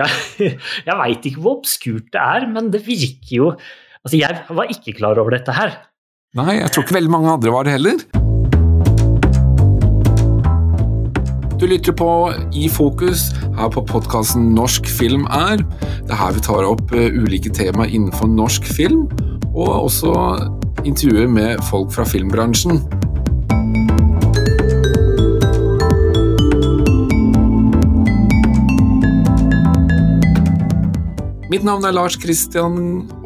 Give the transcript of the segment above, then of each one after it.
Ja, jeg veit ikke hvor obskurt det er, men det virker jo Altså, jeg var ikke klar over dette her. Nei, jeg tror ikke veldig mange andre var det heller. Du lytter på I fokus her på podkasten Norsk film er. Det er her vi tar opp eh, ulike tema innenfor norsk film, og også intervjuer med folk fra filmbransjen. Mitt navn er Lars Kristian,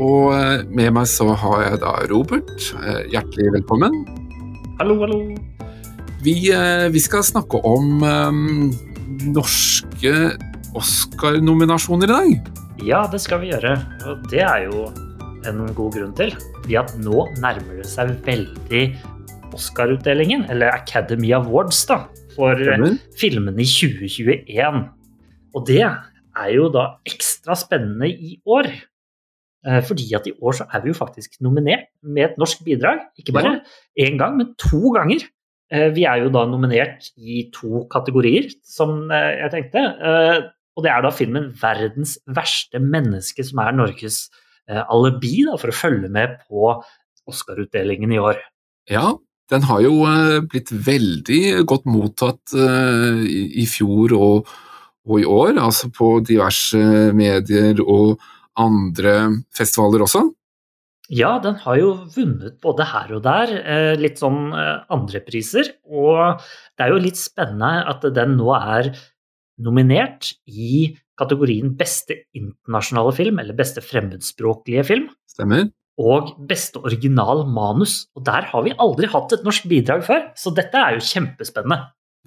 og eh, med meg så har jeg da Robert. Eh, hjertelig velkommen. Hallo, hallo. Vi, eh, vi skal snakke om um, norske Oscar-nominasjoner i dag. Ja, det skal vi gjøre. Og det er jo en god grunn til. Fordi at nå nærmer det seg veldig Oscar-utdelingen, eller Academy Awards, da, for filmene i 2021. Og det er jo da ekstra spennende i år. Eh, Fordi at i år så er vi jo faktisk nominert med et norsk bidrag. Ikke bare én gang, men to ganger. Eh, Vi er jo da nominert i to kategorier, som eh, jeg tenkte. Og det er da filmen 'Verdens verste menneske', som er Norges alibi da, for å følge med på Oscar-utdelingen i år. Ja, den har jo blitt veldig godt mottatt i fjor og, og i år, altså på diverse medier og andre festivaler også. Ja, den har jo vunnet både her og der, eh, litt sånn andre priser. Og det er jo litt spennende at den nå er nominert i kategorien beste internasjonale film, eller beste fremmedspråklige film, Stemmer? og beste original manus. Og der har vi aldri hatt et norsk bidrag før, så dette er jo kjempespennende.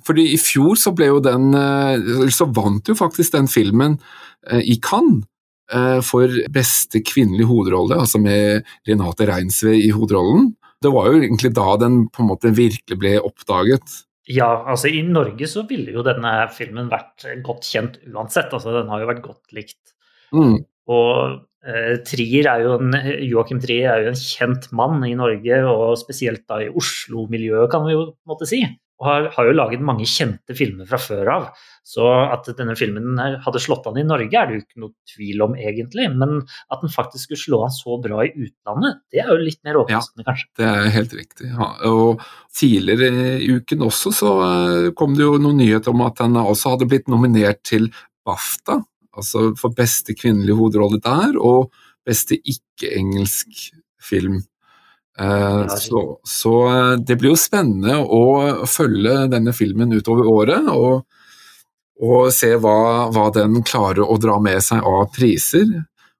Fordi i fjor så ble jo den eh, Så vant jo faktisk den filmen eh, i Cannes eh, for beste kvinnelige hovedrolle, altså med Renate Reinsve i hovedrollen. Det var jo egentlig da den på en måte virkelig ble oppdaget. Ja, altså i Norge så ville jo denne filmen vært godt kjent uansett. Altså den har jo vært godt likt. Mm. Og eh, Trier er jo en, Joachim Trier er jo en kjent mann i Norge, og spesielt da i Oslo-miljøet, kan vi jo på en måte si. Og har, har jo laget mange kjente filmer fra før av. Så at denne filmen hadde slått an i Norge, er det jo ikke noe tvil om, egentlig. Men at den faktisk skulle slå an så bra i utlandet, det er jo litt mer overraskende, kanskje. Det er helt riktig. Ja. Og tidligere i uken også så eh, kom det jo noen nyheter om at den også hadde blitt nominert til BAFTA, altså for beste kvinnelige hovedrolle der, og beste ikke-engelsk film. Eh, så, så eh, det blir jo spennende å følge denne filmen utover året, og, og se hva, hva den klarer å dra med seg av priser.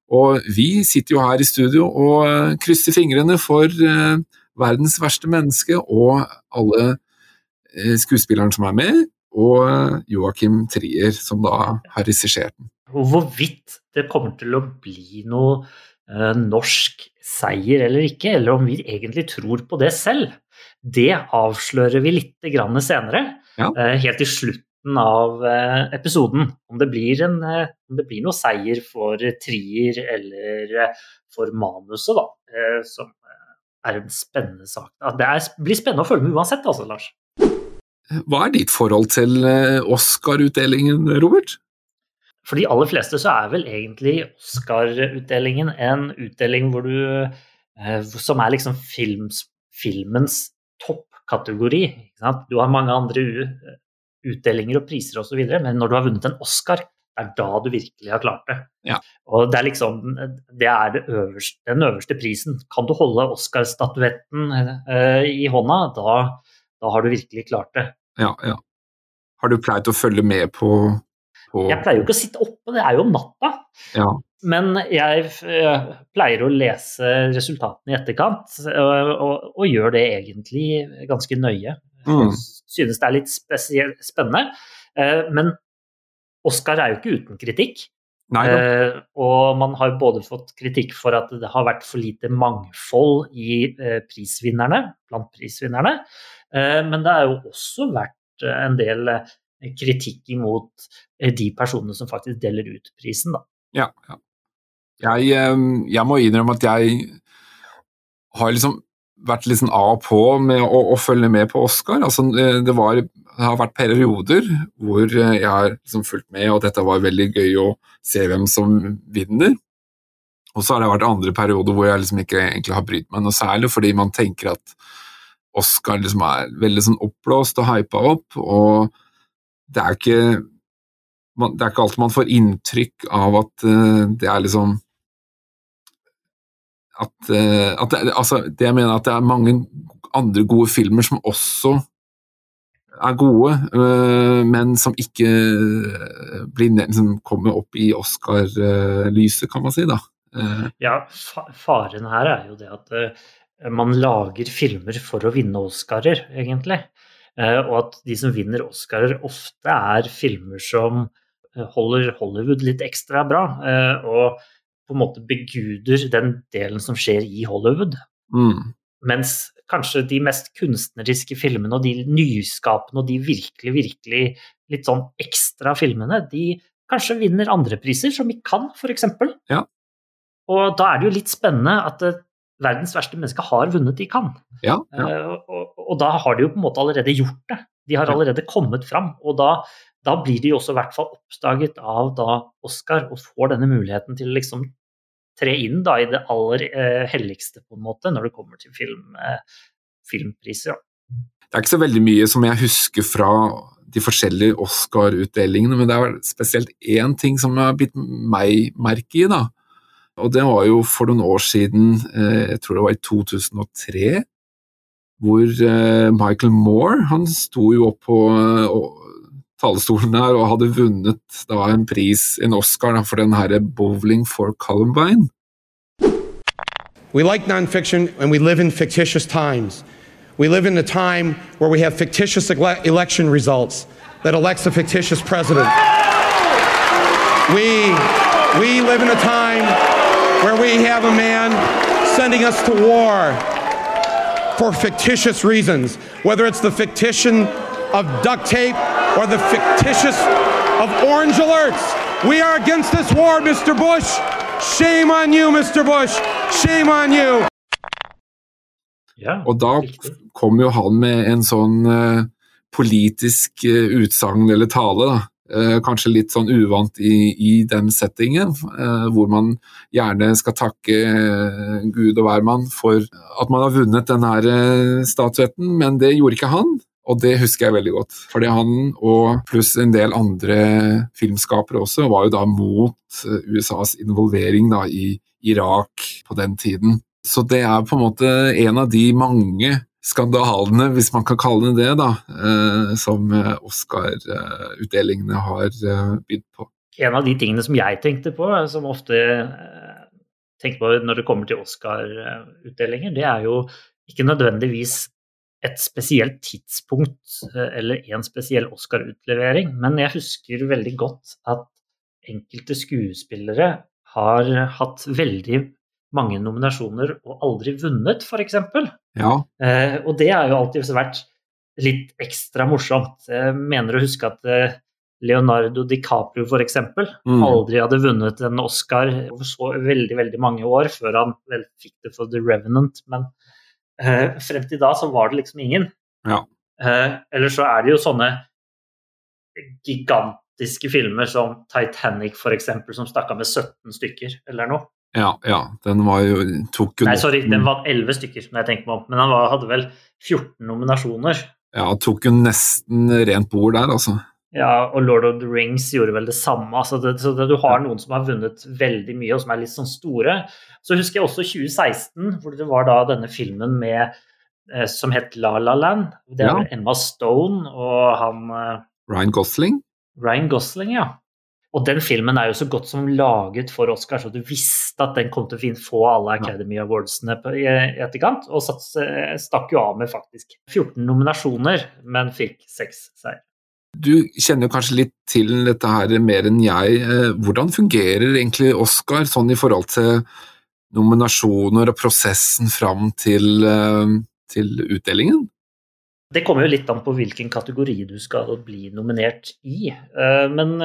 Og vi sitter jo her i studio og eh, krysser fingrene for eh, verdens verste menneske og alle eh, skuespillerne som er med, og Joakim Joachim Trier, som da har regissert den. Hvorvidt det kommer til å bli noe eh, norsk seier eller ikke, eller om vi egentlig tror på det selv, det avslører vi litt grann senere. Ja. eh, helt til slutten av eh, episoden. Om det, blir en, eh, om det blir noe seier for Trier eller eh, for manuset, da. eh, som eh, er en spennende sak. Det er, blir spennende å følge med uansett, altså, Lars. Hva er ditt forhold til eh, Oscar-utdelingen, Robert? For de aller fleste så er vel egentlig Oscar-utdelingen en utdeling hvor du eh, som er liksom films, filmens toppkategori. Du har mange andre utdelinger og priser osv., men når du har vunnet en Oscar, det er da du virkelig har klart det. Ja. Og det er liksom Det er det øverste, den øverste prisen. Kan du holde Oscar-statuetten eh, i hånda, da, da har du virkelig klart det. Ja, ja. Har du pleid å følge med på, på Jeg pleier jo ikke å sitte oppe, det er jo om natta. Ja. Men jeg eh, pleier å lese resultatene i etterkant, og, og, og gjør det egentlig ganske nøye. Mm. Synes det er litt spennende. Eh, Men Oscar er jo ikke uten kritikk. Eh, og man har både fått kritikk for at det har vært for lite mangfold i eh, prisvinnerne, blant prisvinnerne. Eh, men det har jo også vært eh, en del eh, kritikk imot eh, de personene som faktisk deler ut prisen, da. Ja, ja. Jeg, eh, jeg må innrømme at jeg har liksom vært litt sånn av og på med å, å, følge med på Oscar. Altså, det, var, det, har vært perioder hvor jeg har liksom fulgt med, og dette var veldig gøy å se hvem som vinner. Og så har det vært andre perioder hvor jeg liksom ikke egentlig har brydd meg noe særlig, fordi man tenker at Oscar liksom er veldig sånn oppblåst og hypa opp, og det er ikke det er ikke alltid man får inntrykk av at uh, det er liksom at, uh, at det, altså, det jeg mener at det er mange andre gode filmer som også er gode, uh, men som ikke blir, liksom, kommer opp i Oscar-lyset, kan man si. da. Ja, faren her er jo det at man lager filmer for å vinne Oscarer, egentlig. Og at de som vinner Oscarer, ofte er filmer som holder Hollywood litt ekstra bra. Eh, og på en måte beguder den delen som skjer i Hollywood. Mm. Mens kanskje de mest kunstneriske filmene og de nyskapende og de virkelig, virkelig litt sånn ekstra filmene, de kanskje vinner andre priser, som i Cannes f.eks. Ja. Og da er det jo litt spennende at eh, verdens verste menneske har vunnet i Cannes. Ja, ja. Uh, og, og, da har de jo på en måte allerede gjort det. De har allerede kommet fram. Og da da blir de også i hvert fall oppdaget av da Oscar og får denne muligheten til å liksom tre inn da i det aller uh, helligste, på en måte, når det kommer til film, uh, filmpriser. Ja. Det er ikke så veldig mye som jeg husker fra de forskjellige Oscar-utdelingene, men det er spesielt én ting som har bitt meg merke i. da. Og det var jo for noen år siden, eh, jeg tror det var i 2003, hvor eh, Michael Moore han sto jo opp på talerstolen her og hadde vunnet da, en pris, en Oscar, for den herre Bowling for Columbine. We like nonfiction and we live in fictitious times. We live in a time where we have fictitious ele election results that elects a fictitious president. We, we live in a time where we have a man sending us to war for fictitious reasons, whether it's the fictition of duct tape or the fictitious of orange alerts. We are against this war, Mr. Bush. Shame on you, Mr. Bush. Shame on you. Ja, og da kom jo han med en sånn uh, politisk uh, utsagn eller tale, da. Uh, kanskje litt sånn uvant i, i den settingen, hvor man gjerne skal takke Gud og hvermann for at man har vunnet denne statuetten, men det gjorde ikke han. Og det husker jeg veldig godt. Fordi han, og pluss en del andre filmskapere også, var jo da mot eh, USAs involvering da i Irak på den tiden. Så det er på en måte en av de mange skandalene, hvis man kan kalle det det, da, eh, som eh, Oscar-utdelingene har bydd på. En av de tingene som jeg tenkte på, som ofte tenker på når det kommer til Oscar-utdelinger, det er jo ikke nødvendigvis et spesielt tidspunkt eh, eller en spesiell Oscar-utlevering, men jeg husker veldig godt at enkelte skuespillere har hatt veldig mange nominasjoner og aldri vunnet, f.eks. Ja. Eh, og det har jo alltid vært litt ekstra morsomt. Jeg mener å huske at eh, Leonardo DiCaprio f.eks. Mm. aldri hadde vunnet en Oscar over så veldig veldig mange år før han vel fikk det for The Revenant. Men eh, frem til da så var det liksom ingen. Ja. Eh, eller så er det jo sånne gigantiske filmer som Titanic f.eks., som stakk av med 17 stykker eller noe. Ja, ja, den var jo tok jo Nei, sorry, den var 11 stykker, når jeg tenker meg om. Men han var, hadde vel 14 nominasjoner. Ja, tok jo nesten rent bord der, altså. Ja, og Lord of the Rings gjorde vel det samme. Altså det, så det, du har noen som har vunnet veldig mye, og som er litt sånn store. Så husker jeg også 2016, hvor det var da denne filmen med, eh, som het La La Land. Det er ja. Emma Stone og han eh, Ryan Gosling? Ryan Gosling, ja. Og den filmen er jo så godt som laget for Oscar, så du visste at den kom til å få alle Academy Awardsene i etterkant. Og stakk jo av med faktisk 14 nominasjoner, men fikk seks seier. Du kjenner kanskje litt til dette her mer enn jeg. Eh, hvordan fungerer egentlig Oscar sånn i forhold til nominasjoner og prosessen fram til, eh, til utdelingen? Det kommer jo litt an på hvilken kategori du skal bli nominert i. Eh, men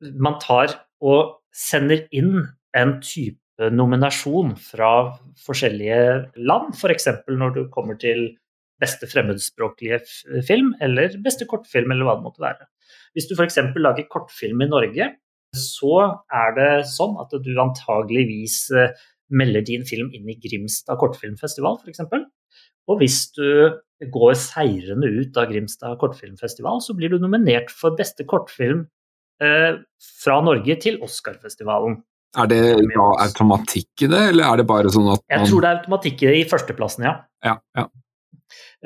man tar og sender inn en type nominasjon fra forskjellige land, f.eks. For når du kommer til beste fremmedspråklige film eller beste kortfilm, eller hva det måtte være. Hvis du f.eks. lager kortfilm i Norge, så er det sånn at du antageligvis eh, melder din film inn i Grimstad kortfilmfestival, f.eks. Og hvis du går seirende ut av Grimstad kortfilmfestival, så blir du nominert for beste kortfilm fra Norge til Oscarfestivalen. Er det automatikk i det, eller er det bare sånn at man Jeg tror det er automatikk i førsteplassen, ja. ja, ja.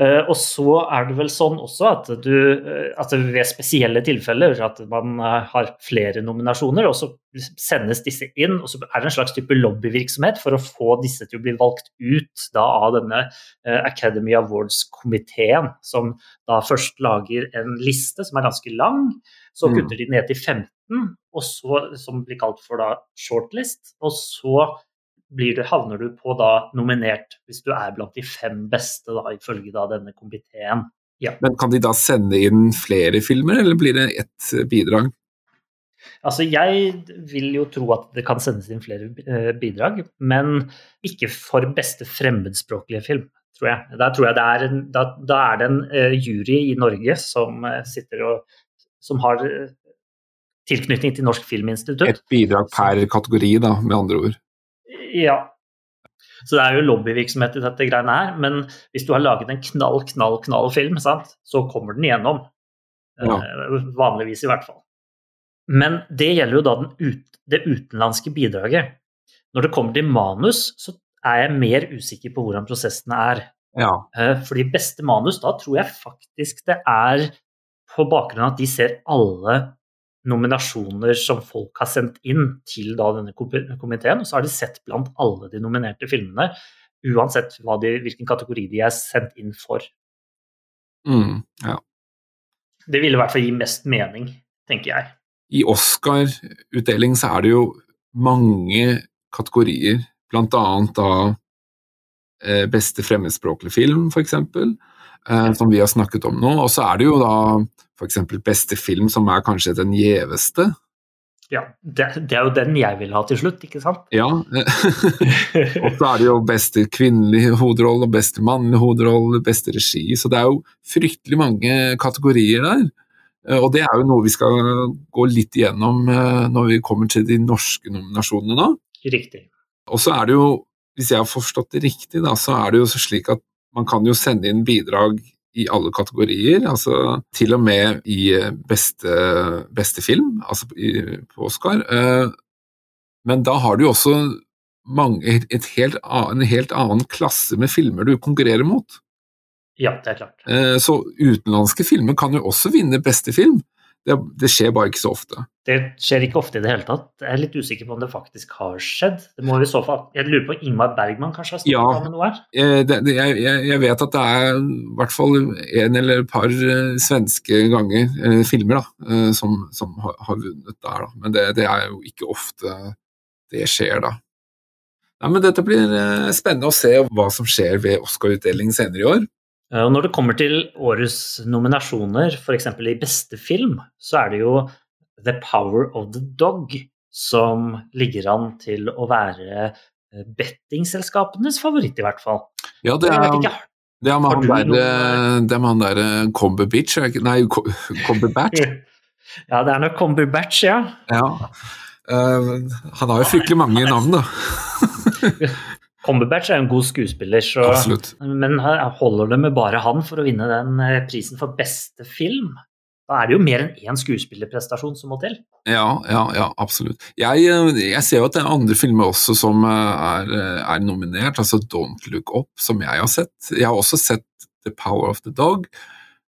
Uh, og så er det vel sånn også at du uh, at ved spesielle tilfeller at man uh, har flere nominasjoner, og så sendes disse inn, og så er det en slags type lobbyvirksomhet for å få disse til å bli valgt ut da, av denne Academy Awards-komiteen, som da først lager en liste som er ganske lang, så mm. kutter de ned til 15, og så, som blir kalt for da shortlist, og så du, havner du på da nominert hvis du er blant de fem beste, da, ifølge da denne komiteen. Ja. Men kan de da sende inn flere filmer, eller blir det ett bidrag? Altså, jeg vil jo tro at det kan sendes inn flere eh, bidrag, men ikke for beste fremmedspråklige film, tror jeg. Der tror jeg det er en, da, da er det en uh, jury i Norge som sitter og som har tilknytning til Norsk Filminstitutt. Et bidrag per kategori, da, med andre ord. Ja. Så det er jo lobbyvirksomhet i dette greiene her, men hvis du har laget en knall, knall, knall film, sant, så kommer den igjennom. Ja. Uh, vanligvis, i hvert fall. Men det gjelder jo da ut, det utenlandske bidraget. Når det kommer til manus, så er jeg mer usikker på hvordan prosessene er. Ja. Uh, fordi beste manus, da tror jeg faktisk det er på bakgrunn av at de ser alle nominasjoner som folk har sendt inn til da denne komiteen. Og så har de sett blant alle de nominerte filmene, uansett de, hvilken kategori de er sendt inn for. Mm, ja. Det ville i hvert fall gi mest mening, tenker jeg. I Oscar-utdeling så er det jo mange kategorier, blant annet da eh, beste fremmedspråklige film, f.eks., eh, som vi har snakket om nå. Og så er det jo da f.eks. beste film, som er kanskje den gjeveste. Ja, det, det, er jo den jeg vil ha til slutt, ikke sant? Ja. og så er det jo beste kvinnelige hovedrolle, beste mannlige hovedrolle, beste regi. Så det er jo fryktelig mange kategorier der. Og det er jo noe vi skal gå litt igjennom eh, når vi kommer til de norske nominasjonene nå. Riktig. Og så er det jo, hvis jeg har forstått det riktig, da, så er det jo slik at man kan jo sende inn bidrag i alle kategorier, altså til og med i eh, beste, beste film, altså i, på Oscar. Eh, men da har du jo også mange, helt, en helt annen klasse med filmer du konkurrerer mot. Ja, det er klart. Eh, så utenlandske filmer kan jo også vinne beste film. Det, det, skjer bare ikke så ofte. Det skjer ikke ofte i det hele tatt. Jeg er litt usikker på om det faktisk har skjedd. Det må i så fall, Jeg lurer på Ingmar Bergman kanskje har snakket ja, med noe her? Eh, det, det, jeg, jeg, vet at det er i hvert fall en eller et par uh, svenske ganger, eller filmer, da, uh, som, som har, har, vunnet der. Da. Men det, er jo ikke ofte det skjer, da. Nei, men Dette blir spennende å se hva som skjer ved Oscar-utdelingen senere i år. Eh, og når det kommer til årets nominasjoner, f.eks. i beste film, så er det jo The Power of the Dog som ligger an til å være eh, bettingselskapenes favoritt, i hvert fall. Ja, det er, det er med han der, eh, det er med han der Comberbatch Nei, Comberbatch? ja, det er nok Comberbatch, ja. ja. Uh, han har jo fryktelig mange navn, da. Cumberbatch er en god skuespiller, så, men holder det med bare han for å vinne den eh, prisen for beste film? Da er det jo mer enn én skuespillerprestasjon som må til. Ja, ja, ja absolutt. Jeg, eh, jeg, ser jo at det er andre filmer også som eh, er, er, nominert, altså Don't Look Up, som jeg har sett. Jeg har også sett The Power of the Dog,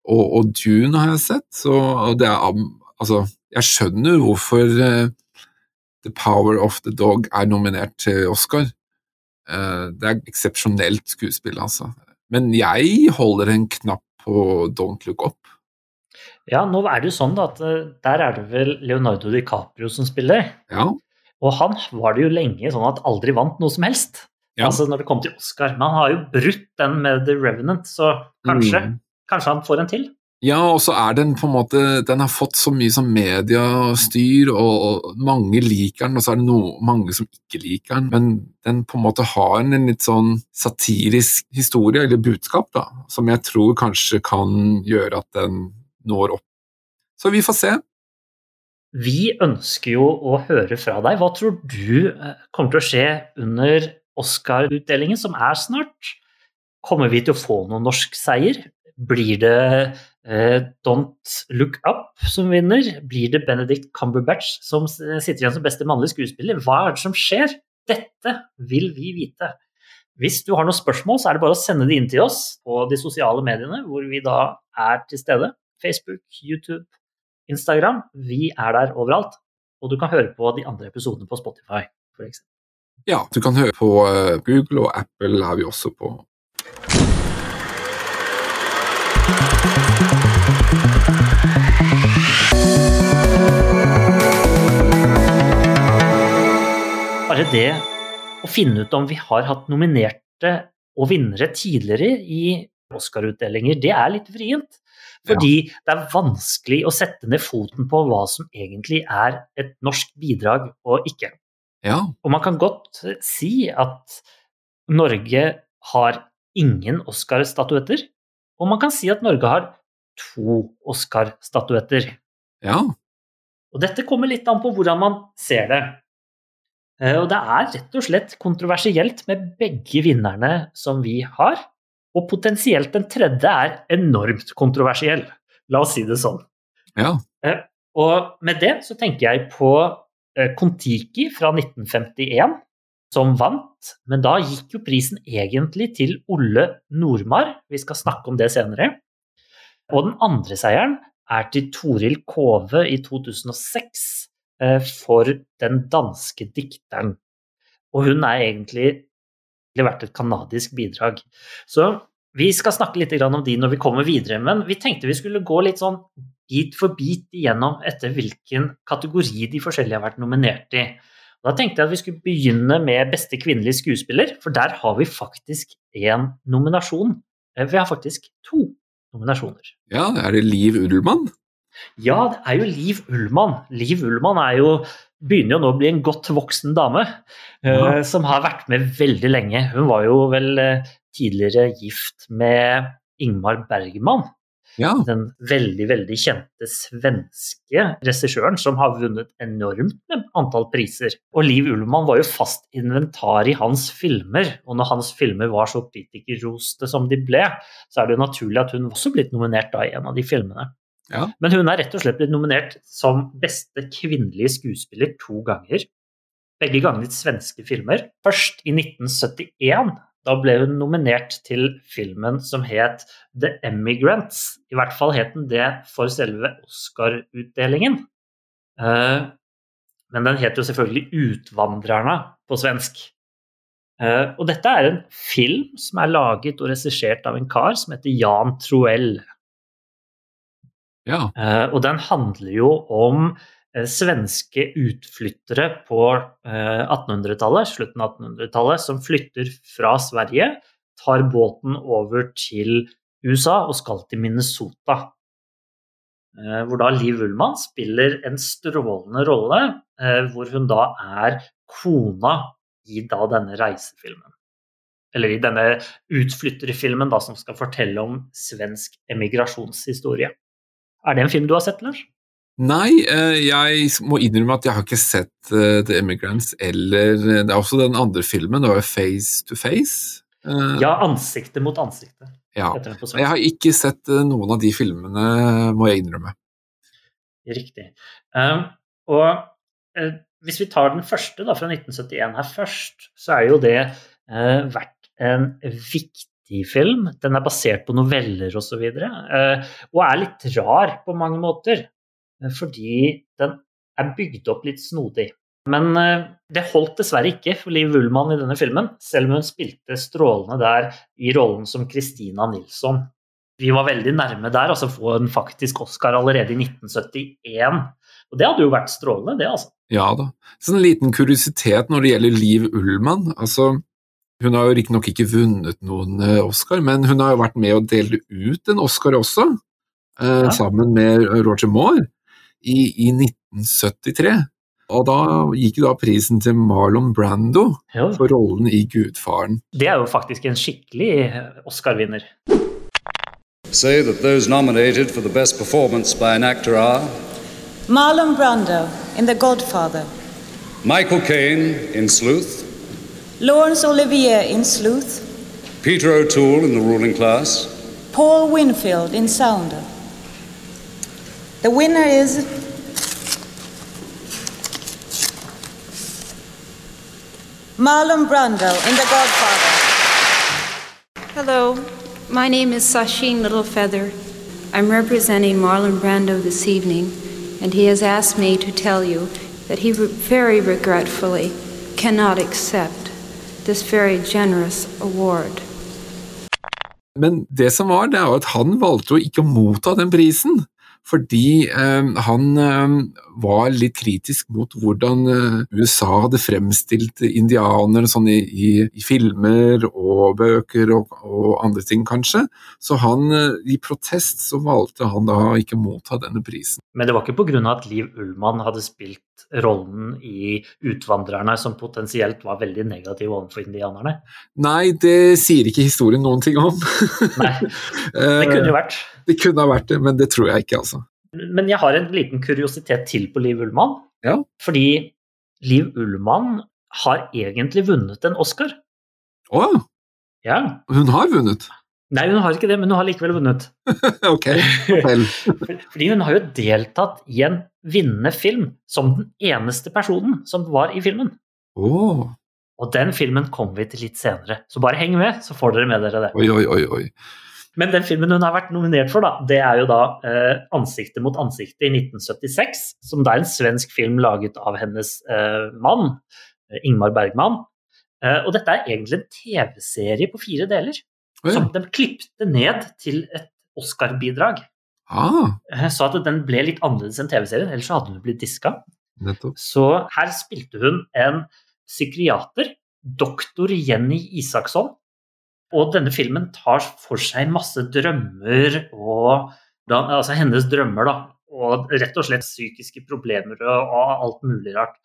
og, og Dune har jeg sett. Så er Altså, jeg skjønner hvorfor The Power of the Dog er nominert til Oscar. Eh, det er eksepsjonelt skuespill, altså. Men jeg holder en knapp på Don't Look Up. Ja, nå er det jo sånn at eh, der er det vel Leonardo DiCaprio som spiller. Ja. Og han var det jo lenge sånn at aldri vant noe som helst. Ja. Altså når det kom til Oscar. Men han har jo brutt den med The Revenant, så kanskje, mm. kanskje han får en til? Ja, og så er den på en måte Den har fått så mye som mediestyr, og, og mange liker den, og så er det no, mange som ikke liker den. Men den på en måte har en, en litt sånn satirisk historie, eller budskap, da, som jeg tror kanskje kan gjøre at den når opp. Så vi får se. Vi ønsker jo å høre fra deg. Hva tror du eh, kommer til å skje under Oscar-utdelingen, som er snart? Kommer vi til å få noen norsk seier? Blir det eh, Don't Look Up som vinner? Blir det Benedict Cumberbatch som sitter igjen som beste mannlige skuespiller? Hva er det som skjer? Dette vil vi vite. Hvis du har noen spørsmål, så er det bare å sende det inn til oss på de sosiale mediene, hvor vi da er til stede. Facebook, YouTube, Instagram. Vi er der overalt. Og du kan høre på de andre episodene på Spotify, f.eks. Ja, du kan høre på eh, Google og Apple er vi også på. Bare det å finne ut om vi har hatt nominerte og vinnere tidligere i Oscar-utdelinger, det er litt vrient. Fordi ja. det er vanskelig å sette ned foten på hva som egentlig er et norsk bidrag og ikke. Ja. Og man kan godt si at Norge har ingen Oscar-statuetter, og man kan si at Norge har to Oscar-statuetter. Ja. Og dette kommer litt an på hvordan man ser det. Eh, og det er rett og slett kontroversielt med begge vinnerne som vi har. Og potensielt den tredje er enormt kontroversiell. La oss si det sånn. Ja. Eh, og med det så tenker jeg på eh, Kon-Tiki fra 1951 som vant, men da gikk jo prisen egentlig til Olle Nordmar. Vi skal snakke om det senere. Og den andre seieren er til Toril Kove i 2006 eh, for den danske dikteren. Og hun er egentlig vært et canadisk bidrag. Så vi skal snakke litt om de når vi kommer videre, men vi tenkte vi skulle gå litt sånn bit for bit igjennom etter hvilken kategori de forskjellige har vært nominert i. Da tenkte jeg at vi skulle begynne med beste kvinnelige skuespiller, for der har vi faktisk én nominasjon. Eh, vi har faktisk to nominasjoner. Ja, er det Liv Ullmann? Ja, det er jo Liv Ullmann. Liv Ullmann er jo, begynner jo nå å bli en godt voksen dame eh, ja. uh, som har vært med veldig lenge. Hun var jo vel uh, tidligere gift med Ingmar Bergman. Ja. Den veldig, veldig kjente svenske regissøren som har vunnet enormt med antall priser. Og Liv Ullmann var jo fast inventar i hans filmer, og når hans filmer var så kritikerroste som de ble, så er det jo naturlig at hun også blitt nominert da i en av de filmene. Ja. Men hun er rett og slett blitt nominert som beste kvinnelige skuespiller to ganger. Begge ganger i svenske filmer. Først i 1971 da ble hun nominert til filmen som het The Emigrants. I hvert fall het den det for selve Oscar-utdelingen. Eh, men den het jo selvfølgelig Utvandrerne på svensk. Eh, og dette er en film som er laget og regissert av en kar som heter Jan Troell. Ja. Eh, og den handler jo om Eh, svenske utflyttere på 1800-tallet, eh, slutten av 1800-tallet, som flytter fra Sverige, tar båten over til USA og skal til Minnesota. Hvor da Liv Ullmann spiller en strålende rolle, hvor hun da er kona i da denne reisefilmen. Eller i denne utflytterfilmen da, som skal fortelle om svensk emigrasjonshistorie. Er det en film du har sett, Lars? Nei, eh, jeg må innrømme at jeg har ikke sett uh, The Immigrants eller Det er også den andre filmen, det var Face to Face. Ja, Ansiktet mot ansiktet. Ja. Jeg har ikke sett noen av de filmene, må jeg innrømme. Riktig. Um, og hvis vi tar den første, da, fra 1971 her først, så er jo det vært en viktig film. Den er basert på noveller osv. Og, så videre, og er litt rar på mange måter. Eh, fordi den er bygd opp litt snodig. Men eh, det holdt dessverre ikke for Liv Ullmann i denne filmen, selv om hun spilte strålende der i rollen som Christina Nilsson. Vi var veldig nærme der, altså få en faktisk Oscar allerede i 1971. Og det hadde jo vært strålende, det, altså. Ja da. Så en liten kuriositet når det gjelder Liv Ullmann. Altså, hun har jo riktignok ikke vunnet noen eh, Oscar, men hun har jo vært med å dele ut en Oscar også. eh, Ja. sammen med Roger Moore i, i 1973. Og da gikk jo da prisen til Marlon Brando Jo. for rollen i Gudfaren. Det er jo faktisk en skikkelig Oscar-vinner. say that those nominated for the best performance by an actor are Marlon Brando in The Godfather, Michael Caine in Sleuth, Laurence Olivier in Sleuth, Peter O'Toole in The Ruling Class, Paul Winfield in Sounder. The winner is Marlon Brando in The Godfather. Hello, my name is Sasheen Littlefeather. I'm representing Marlon Brando this evening, and he has asked me to tell you that he re- very regretfully cannot accept this very generous award. Men det som var, det er jo at han valgte jo ikke å motta den prisen. Fordi eh, han eh, var litt kritisk mot hvordan eh, USA hadde fremstilt indianere sånn i, i, i filmer og bøker og, og andre ting, kanskje. Så han, i protest så valgte han da ikke motta denne prisen. Men det var ikke pga. at Liv Ullmann hadde spilt rollen i Utvandrerne, som potensielt var veldig negativ overfor indianerne. Nei, det sier ikke historien noen ting om. Nei, det kunne jo vært. Det kunne ha vært det, men det tror jeg ikke, altså. Men jeg har en liten kuriositet til på Liv Ullmann. Ja. Fordi Liv Ullmann har egentlig vunnet en Oscar. Å, Ja. hun har vunnet! Nei, hun har ikke det, men hun har likevel vunnet. ok, fortell. Fordi hun har jo deltatt i en vinnende film som den eneste personen som var i filmen. Oh. Og den filmen kommer vi til litt senere, så bare heng med, så får dere med dere det. oi, oi, oi, oi. Men den filmen hun har vært nominert for, da, det er jo da eh, 'Ansikte mot ansikte' i 1976. Som det er en svensk film laget av hennes eh, mann, eh, Ingmar Bergman. Eh, og dette er egentlig en TV-serie på fire deler. Oi. Som de klippte ned til et Oscar-bidrag. Ah, Eh, så at den ble litt annerledes enn TV-serien, ellers så hadde den blitt diska. nettopp. Så her spilte hun en psykiater, doktor Jenny Isaksson. Og denne filmen tar for seg masse drømmer og Altså hennes drømmer, da. Og rett og slett psykiske problemer og, alt mulig rart.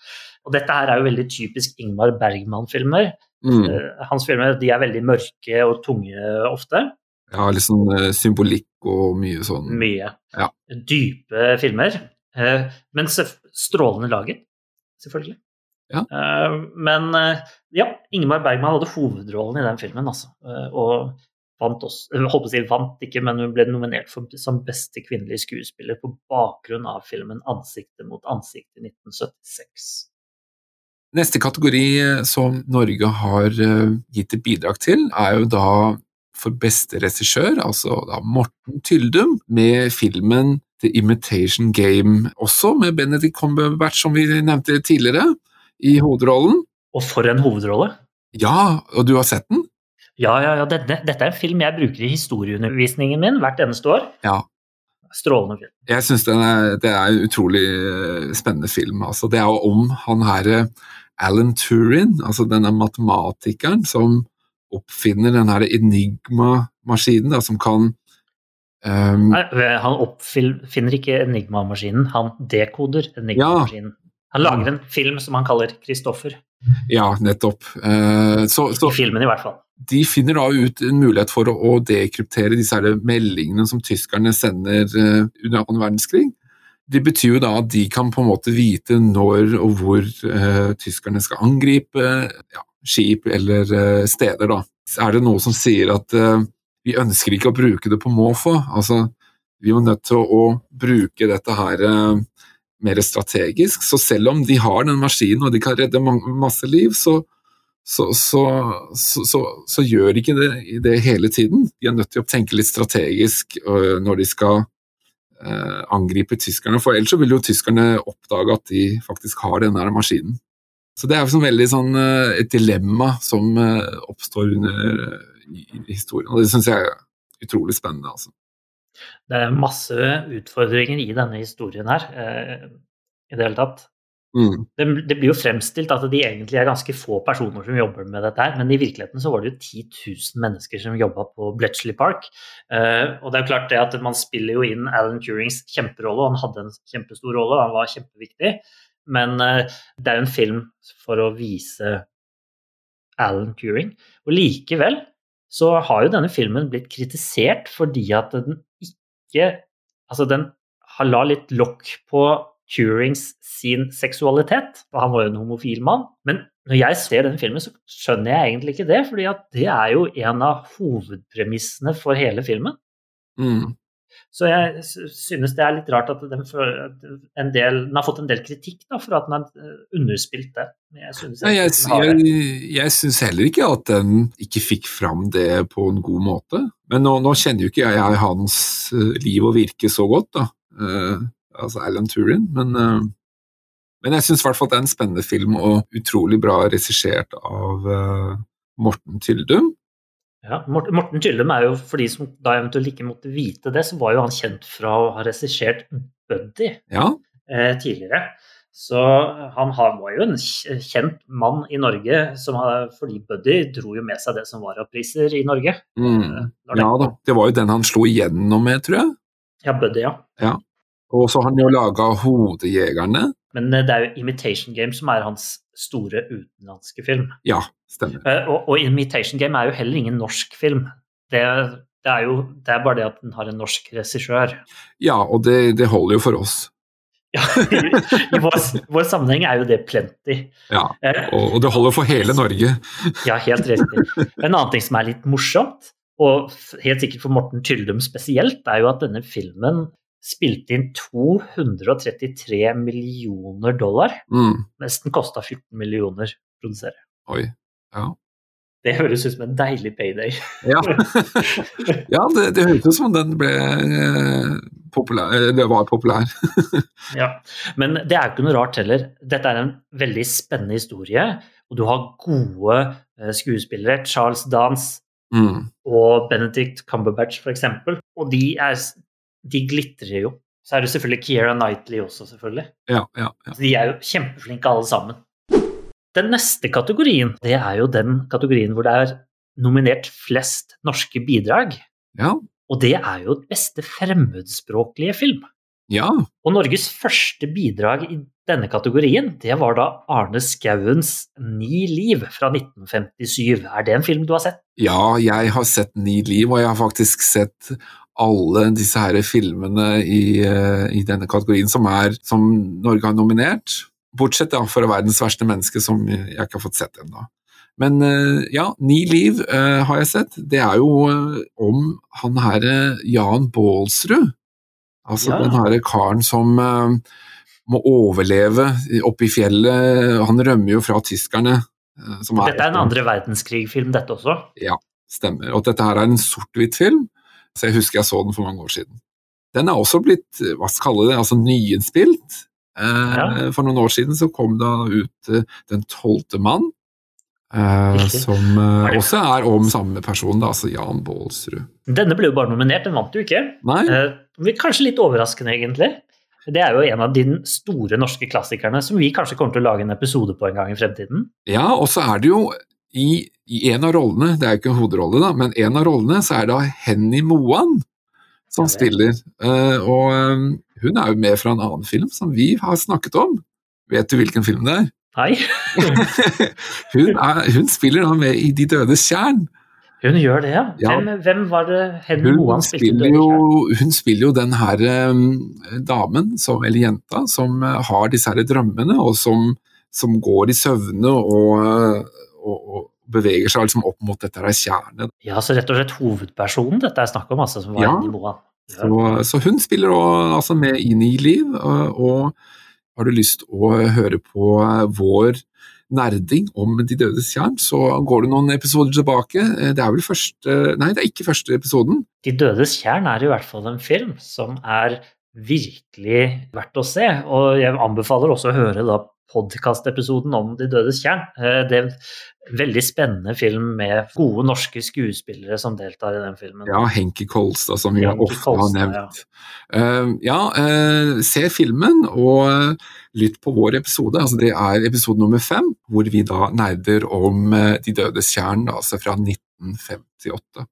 Og dette her er jo veldig typisk Ingmar Bergman-filmer. Mm. Eh, Hans filmer de er veldig mørke og tunge ofte. Ja, litt sånn eh, symbolikk og mye sånn Mye. Ja. Dype filmer. eh, Men strålende laget, selvfølgelig. Ja. Eh, Men eh, ja, Ingeborg Bergman hadde hovedrollen i den filmen, altså. Eh, Og vant også holdt på å si vant ikke, men hun ble nominert for, som beste kvinnelige skuespiller på bakgrunn av filmen 'Ansikte mot ansiktet i 1976. Neste kategori som Norge har gitt et bidrag til, er jo da for beste regissør, altså da Morten Tyldum, med filmen The Imitation Game, også med Benedict Cumberbatch, som vi nevnte tidligere, i hovedrollen. Og for en hovedrolle! Ja, og du har sett den? Ja, ja, ja, dette, dette er en film jeg bruker i historieundervisningen min hvert eneste år. Ja. Strålende film. Jeg syns det er en utrolig eh, spennende film. Altså, det er jo om han her eh, Alan Turin, altså denne matematikeren som oppfinner den her Enigma-maskinen, som kan um... Nei, han oppfinner ikke Enigma-maskinen, han dekoder Enigma-maskinen. Han lager en film som han kaller Kristoffer. Ja, nettopp. Eh, så, så I filmen, i hvert fall. de finner da ut en mulighet for å, å dekryptere disse her meldingene som tyskerne sender eh, under annen verdenskrig. Det betyr jo da at de kan på en måte vite når og hvor eh, tyskerne skal angripe ja, skip eller eh, steder. da. Er det noe som sier at eh, vi ønsker ikke å bruke det på måfå. Altså, vi er jo nødt til å, bruke dette her eh, mer strategisk. Så selv om de har den maskinen og de kan redde masse liv, så, så, så, så, gjør de ikke det, det hele tiden. De er nødt til å tenke litt strategisk øh, når de skal øh, angripe tyskerne, for ellers vil jo tyskerne oppdage at de faktisk har denne maskinen. Så det er sånn veldig sånn øh, et dilemma som oppstår under historien, og det syns jeg er utrolig spennende. altså. Det er masse utfordringer i denne historien her, eh, i det hele tatt. Mm. Det, det blir jo fremstilt at de egentlig er ganske få personer som jobber med dette her, men i virkeligheten så var det jo 10 000 mennesker som jobba på Bletchley Park. Eh, og det er jo klart det at man spiller jo inn Alan Turings kjemperolle, og han hadde en kjempestor rolle, og han var kjempeviktig. Men eh, det er jo en film for å vise Alan Turing. Og likevel så har jo denne filmen blitt kritisert fordi at den ikke Altså, den har la litt lokk på Turings sin seksualitet, og han var jo en homofil mann. Men når jeg ser den filmen, så skjønner jeg egentlig ikke det, fordi at det er jo en av hovedpremissene for hele filmen. Mm. Så jeg synes det er litt rart at den, del, den har fått en del kritikk da, for at den har underspilt det. Men jeg synes jeg, jeg, jeg heller ikke at den ikke fikk fram det på en god måte. Men nå, nå kjenner jo ikke jeg hans eh, liv og virke så godt, da. Uh, altså Alan Turin. Men, uh, men jeg syns i hvert fall det er en spennende film, og utrolig bra regissert av uh, Morten Tyldum. Ja, Morten Tyllum er jo, for de som da eventuelt ikke måtte vite det, så var jo han kjent fra å ha regissert Buddy Ja, eh, tidligere. Så han har, var jo en kjent mann i Norge, som har, fordi Buddy dro jo med seg det som var av priser i Norge. mm. Eh, ja da. Det var jo den han slo igjennom med, tror jeg. Ja, Buddy, ja. Og så har han jo laga Hodejegerne. Men eh, det er jo Imitation Game som er hans store utenlandske film. Ja, stemmer. Eh, Og, og Imitation Game er jo heller ingen norsk film. Det, det er jo det er bare det at den har en norsk regissør. Ja, og det, det holder jo for oss. Ja, I, vår, vår sammenheng er jo det plenty. Ja, Eh, og, og det holder for hele Norge. Ja, helt riktig. En annen ting som er litt morsomt, og helt sikkert for Morten Tyldum spesielt, er jo at denne filmen spilte inn 233 millioner dollar. Mm. Nesten kosta 14 millioner å produsere. Oi. Ja. Det høres ut som en deilig payday. Ja, ja det, det høres ut som den ble eh, populær, eh, det var populær. Ja. Men det er jo ikke noe rart heller. Dette er en veldig spennende historie, og du har gode eh, skuespillere. Charles Dance Mm. og Benedict Cumberbatch f.eks. Og de, er, de glitrer jo. Så er det selvfølgelig Keira Knightley også, selvfølgelig. Ja, ja, ja. De er jo kjempeflinke alle sammen. Den neste kategorien, det er jo den kategorien hvor det er nominert flest norske bidrag. Ja, Og det er jo beste fremmedspråklige film. ja. Og Norges første bidrag i denne kategorien, det var da Arne Skauens Ni liv fra 1957. Er det en film du har sett? ja, jeg har sett Ni liv, og jeg har faktisk sett alle disse her filmene i, eh, i denne kategorien som, er, som Norge har nominert. Bortsett da fra 'Verdens verste menneske', som jeg ikke har fått sett ennå. Men eh, ja, Ni liv eh, har jeg sett. Det er jo om han herre Jan Baalsrud. Altså Ja. den herre karen som må overleve oppe i fjellet. Han rømmer jo fra tyskerne. som Dette er en andre verdenskrig-film, dette også. Ja, Stemmer. Og dette her er en sort-hvitt film, så jeg husker jeg så den for mange år siden. Den er også blitt, hva skal kalle det, altså nyinnspilt. Eh, Ja. For noen år siden så kom da ut eh, Den tolvte mann, eh, som eh, også er om samme person, da, altså Jan Baalsrud. Denne ble jo bare nominert, den vant jo ikke. Nei, Eh, Kanskje litt overraskende, egentlig. Det er jo en av de store norske klassikerne som vi kanskje kommer til å lage en episode på en gang i fremtiden. ja, og så er det jo i, i en av rollene, det er jo ikke en hovedrolle, da, men en av rollene så er det Henny Moan som Ja, spiller. Uh, og um, hun er jo med fra en annen film som vi har snakket om. Vet du hvilken film det er? Nei, hun, er, hun spiller da med i De dødes tjern. hun gjør det, ja. Ja. Hvem, hvem var det Henny Hun Moan spilte jo, hun spiller jo den her um, damen, som, eller jenta, som har disse her drømmene, og som, som går i søvne og, og, og beveger seg liksom opp mot dette her kjernet. Ja, så rett og slett hovedpersonen dette er snakk om, altså, som var Ja. nivået. Ja. Så, så hun spiller også, altså med inn i liv, og, har du lyst å høre på eh, vår nerding om De dødes tjern, så går det noen episoder tilbake. Eh, Det er vel første Nei, det er ikke første episoden. De dødes tjern er i hvert fall en film som er virkelig verdt å se. Og jeg anbefaler også å høre da podkastepisoden om De dødes tjern. Eh, det er en veldig spennende film med gode norske skuespillere som deltar i den filmen. Ja, Henki Kolstad, som vi Henke ofte Kolstad, har nevnt. Uh, ja, uh, se filmen og lytt på vår episode. altså Det er episode nummer fem, hvor vi da nerder om De dødes tjern, altså fra 1958.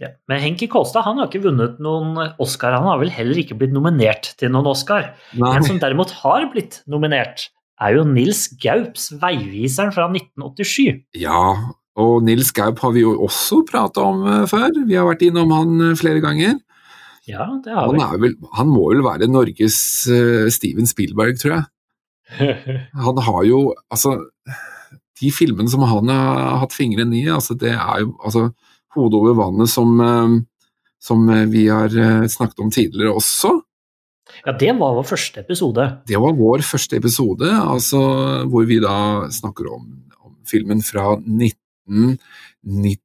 Ja. Men Henki Kolstad han har ikke vunnet noen Oscar. Han har vel heller ikke blitt nominert til noen Oscar. Nei. En som derimot har blitt nominert, er jo Nils Gaups 'Veiviseren' fra 1987. Ja, og Nils Gaup har vi jo også prata om uh, før. Vi har vært innom han uh, flere ganger. Ja, det har Han, vi. er vel, han må vel være Norges uh, Steven Spielberg, tror jeg. Han har jo Altså, de filmene som han har hatt fingrene i, altså det er jo altså Hodet over vannet, som, som vi har snakket om tidligere også. Ja, det var vår første episode. Det var vår første episode, altså hvor vi da snakker om, om filmen fra 1990,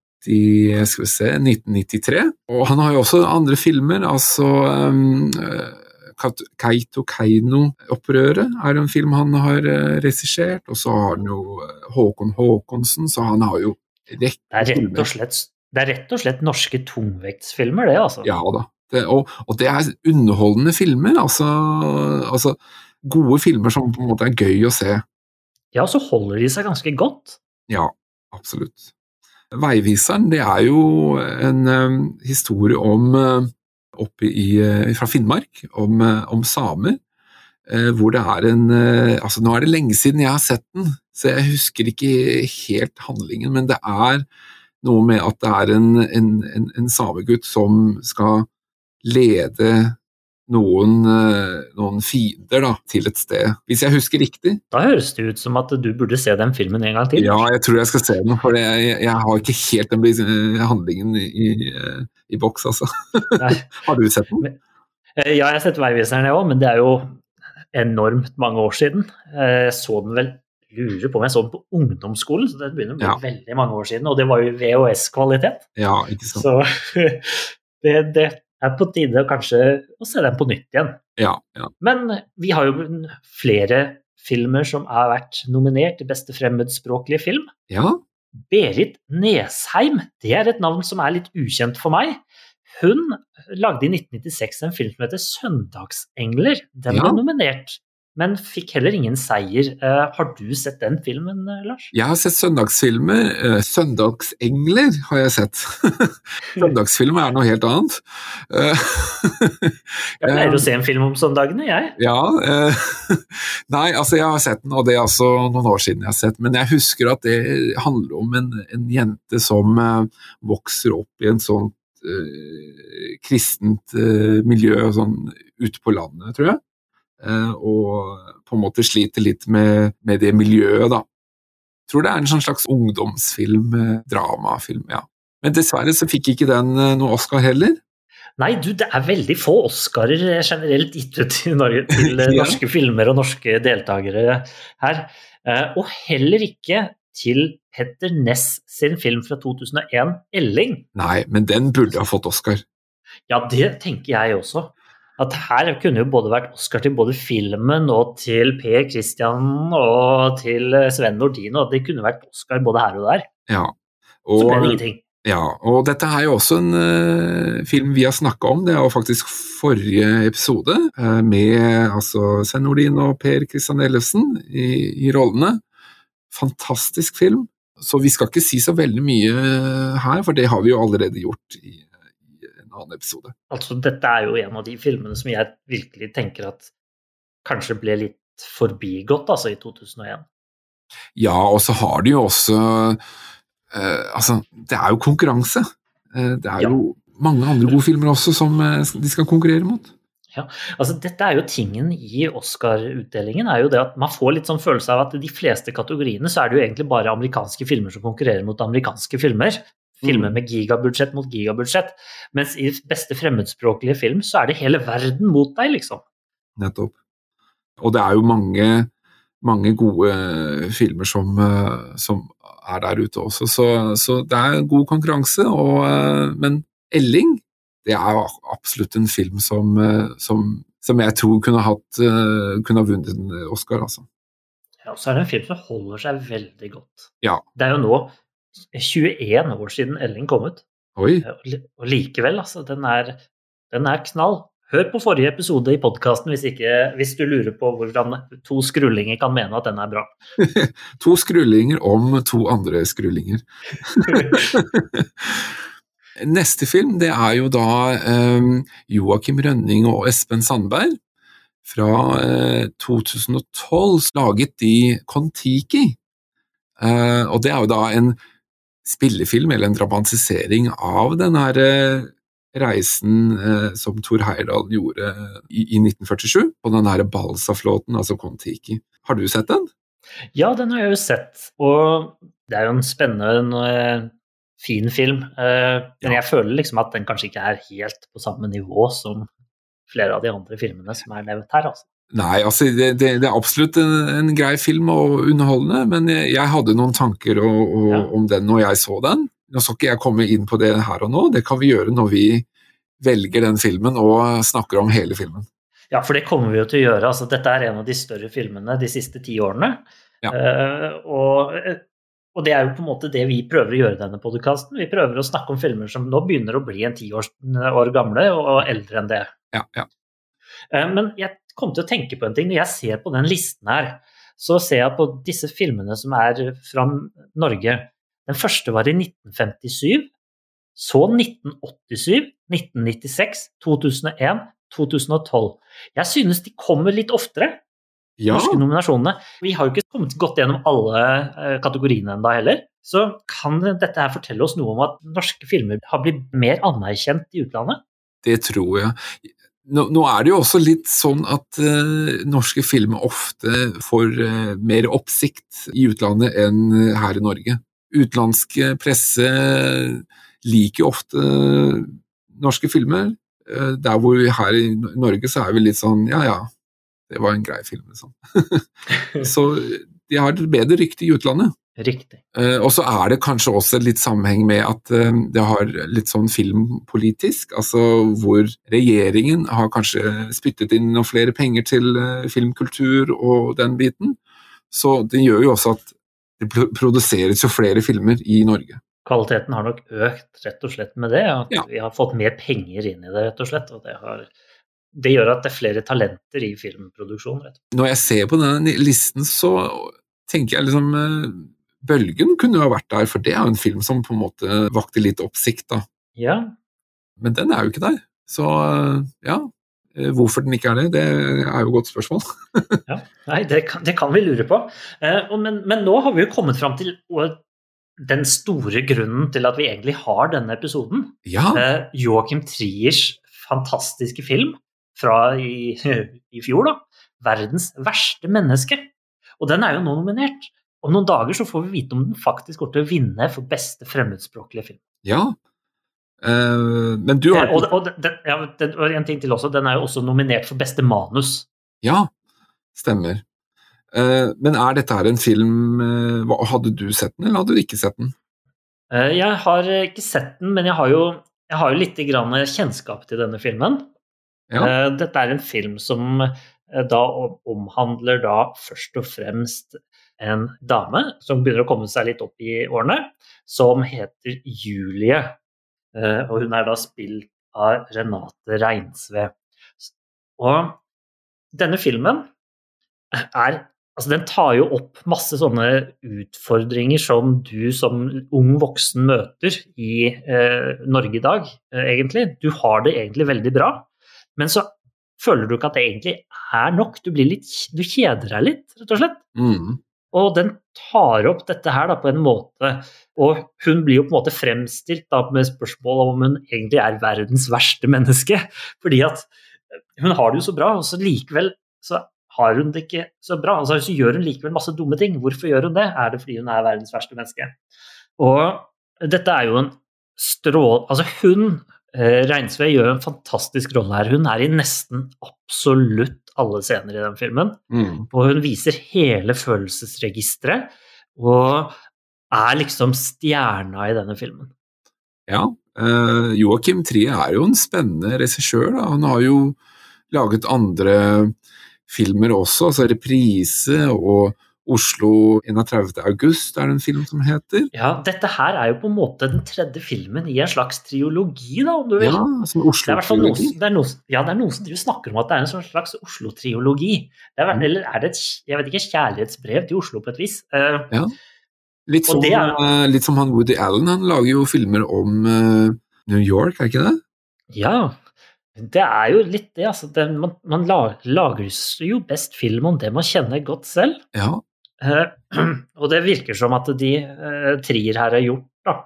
skal vi se, 1993. Og han har jo også andre filmer, altså um, Kaito Keino-opprøret er en film han har uh, regissert, og så har han jo Håkon Håkonsen, så han har jo rekke Det det er rett og slett norske tungvektsfilmer, det, altså. Ja da. Det, og, og, det er underholdende filmer, altså, altså, gode filmer som på en måte er gøy å se. Ja, så holder de seg ganske godt. Ja, absolutt. Veiviseren, det er jo en um, historie om uh, oppe i, uh, fra Finnmark, om, uh, om samer. hvor det er en Altså, nå er det lenge siden jeg har sett den, så jeg husker ikke helt handlingen, men det er noe med at det er en, en, en, en samegutt som skal lede noen, noen fiender da, til et sted, hvis jeg husker riktig. Da høres det ut som at du burde se den filmen en gang til. Ja, jeg tror jeg skal se den, for jeg, jeg har ikke helt den handlingen i, i boks, altså. har du sett den? Ja, jeg har sett Veiviseren, jeg òg, men det er jo enormt mange år siden. Jeg så den vel lurer på om jeg så den på ungdomsskolen, så det begynner å bli Ja. veldig mange år siden. Og det var jo VHS-kvalitet. Ja, ikke sant. Så det, det er på tide kanskje å se den på nytt igjen. Ja, ja. Men vi har jo flere filmer som har vært nominert til beste fremmedspråklige film. ja. Berit Nesheim, det er et navn som er litt ukjent for meg. Hun lagde i 1996 en film som heter 'Søndagsengler'. Den ble nominert, men fikk heller ingen seier. Eh, har du sett den filmen, eh, Lars? Jeg har sett søndagsfilmer. Eh, Søndagsengler har jeg sett. Søndagsfilm er noe helt annet. Jeg pleier å se en film om søndagene, jeg. Ja. Nei, altså jeg har sett den, og det er altså noen år siden jeg har sett den. Men jeg husker at det handler om en, en jente som vokser opp i en sånn kristent miljø sånn ute på landet, tror jeg. Eh, og på en måte sliter litt med, med det miljøet, da. Jeg Tror det er en sånn slags ungdomsfilm, eh, dramafilm, ja. Men dessverre så fikk ikke den eh, noe Oscar heller. Nei, du, det er veldig få Oscarer generelt gitt ut i Norge til norske filmer og norske deltakere her. Og heller ikke til Petter Ness sin film fra 2001, 'Elling'. Nei, men den burde ha fått Oscar. Ja, det tenker jeg også. At her kunne jo både vært Oscar til både filmen og til Per Christian og til eh, Sven Nordin, og det kunne vært Oscar både her og der. Ja. Så ble det Og, ingenting. ja, og dette er jo også en uh, film vi har snakka om, det er jo faktisk forrige episode, uh, med altså Sven Nordin og Per Christian Ellefsen i, i rollene. Fantastisk film. Så vi skal ikke si så veldig mye her, for det har vi jo allerede gjort i, annen episode. Altså, dette er jo en av de filmene som jeg virkelig tenker at kanskje ble litt forbigått, altså, i 2001. Ja, og så har de jo også eh, Altså, det er jo konkurranse. Eh, det er Ja. jo mange andre gode filmer også som eh, de skal konkurrere mot. Altså, dette er jo tingen i Oscar-utdelingen, er jo det at man får litt sånn følelse av at i de fleste kategoriene så er det jo egentlig bare amerikanske filmer som konkurrerer mot amerikanske filmer. Filmer Mm. med gigabudsjett mot gigabudsjett. Mens i beste fremmedspråklige film så er det hele verden mot deg, liksom. Nettopp. Og det er jo mange, mange gode eh, filmer som, eh, som er der ute også, så, så det er god konkurranse. Og, eh, men Elling, det er jo absolutt en film som, som, som jeg tror kunne, hatt, kunne ha vunnet en Oscar, altså. Ja, og så er det en film som holder seg veldig godt. Ja. Det er jo nå 21 år siden Elling kom ut, Oi. og likevel, altså, den er, den er knall. Hør på forrige episode i podkasten hvis, hvis du lurer på hvordan to skrullinger kan mene at den er bra. To skrullinger om to andre skrullinger. Neste film det er jo da eh, Joakim Rønning og Espen Sandberg fra eh, 2012, laget de Kon-Tiki. Eh, og det er jo da en spillefilm, eller en dramatisering av den her eh, reisen eh, som Thor Heyerdahl gjorde i, i 1947, på den her Balsa-flåten, altså Kon-Tiki. Har du sett den? Ja, den har jeg jo sett, og det er jo en spennende, og fin film. eh, Men Ja. jeg føler liksom at den kanskje ikke er helt på samme nivå som flere av de andre filmene som er nevnt her. altså. Nei, altså det, det, det er absolutt en, en grei film og underholdende, men jeg, jeg hadde noen tanker og, og, Ja. om den når jeg så den. Nå skal ikke jeg komme inn på det her og nå, det kan vi gjøre når vi velger den filmen og snakker om hele filmen. Ja, for det kommer vi jo til å gjøre. altså Dette er en av de større filmene de siste ti årene. Ja. Uh, og, og det er jo på en måte det vi prøver å gjøre i denne podkasten. Vi prøver å snakke om filmer som nå begynner å bli en ti år, år gamle og eldre enn det. Ja, ja. Uh, Men jeg kom til å tenke på en ting. Når jeg ser på den listen her, så ser jeg på disse filmene som er fra Norge. Den første var i 1957, så 1987, 1996, 2001, 2012. Jeg synes de kommer litt oftere, Ja, norske nominasjonene. Vi har jo ikke kommet godt gjennom alle eh, kategoriene ennå heller. Så kan dette her fortelle oss noe om at norske filmer har blitt mer anerkjent i utlandet? det tror jeg. Nå, nå er det jo også litt sånn at uh, norske filmer ofte får uh, mer oppsikt i utlandet enn eh, her i Norge. Utenlandske presse liker ofte norske filmer, Uh, der hvor vi her i Norge så er vi litt sånn ja ja, det var en grei film, liksom. så de har et bedre rykte i utlandet. Riktig. Eh, og så er det kanskje også litt sammenheng med at eh, det har litt sånn filmpolitisk, altså hvor regjeringen har kanskje spyttet inn noen flere penger til eh, filmkultur og den biten. Så det gjør jo også at det produseres jo flere filmer i Norge. Kvaliteten har nok økt rett og slett med det. At Ja. vi har fått mer penger inn i det, rett og slett. Og det, har, det gjør at det er flere talenter i filmproduksjon. Når jeg ser på denne listen, så tenker jeg liksom Bølgen kunne jo ha vært der, for det er jo en film som på en måte vakte litt oppsikt, da. Ja, Men den er jo ikke der. Så ja, eh, hvorfor den ikke er det, det er jo et godt spørsmål. ja. Nei, det kan, det kan vi lure på. Eh, men, men nå har vi jo kommet fram til den store grunnen til at vi egentlig har denne episoden. Ja, Eh, Joachim Triers fantastiske film fra i, i fjor, da. 'Verdens verste menneske'. Og den er jo nå nominert. Om noen dager så får vi vite om den faktisk går til å vinne for beste fremmedspråklige film. ja. uh, men du har Eh, og, og, den, ja, den, en ting til også, den er jo også nominert for beste manus. Ja, stemmer. Uh, men er dette her en film uh, Hadde du sett den, eller hadde du ikke sett den? Jeg har ikke sett den, men jeg har jo, jeg har jo litt grann kjennskap til denne filmen. Ja. Dette er en film som da omhandler da først og fremst en dame som begynner å komme seg litt opp i årene, som heter Julie. Eh, Og hun er da spilt av Renate Reinsve. Og denne filmen er Altså, den tar jo opp masse sånne utfordringer som du som ung voksen møter i eh, Norge i dag, eh, egentlig. Du har det egentlig veldig bra, men så føler du ikke at det egentlig er nok. Du, litt, du kjeder deg litt, rett og slett. Mm. Og den tar opp dette her da på en måte, og hun blir jo på en måte fremstilt da med spørsmål om hun egentlig er verdens verste menneske. Fordi at hun har det jo så bra, og så likevel så har hun det ikke så bra. Altså, så gjør hun likevel masse dumme ting. Hvorfor gjør hun det? Er det fordi hun er verdens verste menneske? Og dette er jo en strål... Altså hun, eh, Reinsve, gjør en fantastisk rolle her. Hun er i nesten absolutt alle scener i den filmen. Mm. Og hun viser hele følelsesregisteret, og er liksom stjerna i denne filmen. Ja. Eh, Joakim Trie er jo en spennende regissør. Han har jo laget andre filmer også, altså 'Reprise' og, Oslo 31. august er det en film som heter. Ja, dette her er jo på en måte den tredje filmen i en slags triologi, da, om du vil. Ja, som fall noen, Oslo-triologi. som- det ja, det er noen som snakker om at det er en sånn slags Oslo-triologi. Er, Eller er det et jeg vet ikke, kjærlighetsbrev til Oslo på et vis? Ja. Litt som, er- eh, litt som han Woody Allen, han lager jo filmer om uh, New York, er ikke det? ja, det er jo litt det. Altså, det man, man la- lager jo best film om det man kjenner godt selv. Ja. Eh, og det virker som at de uh, Trier her har gjort. Da.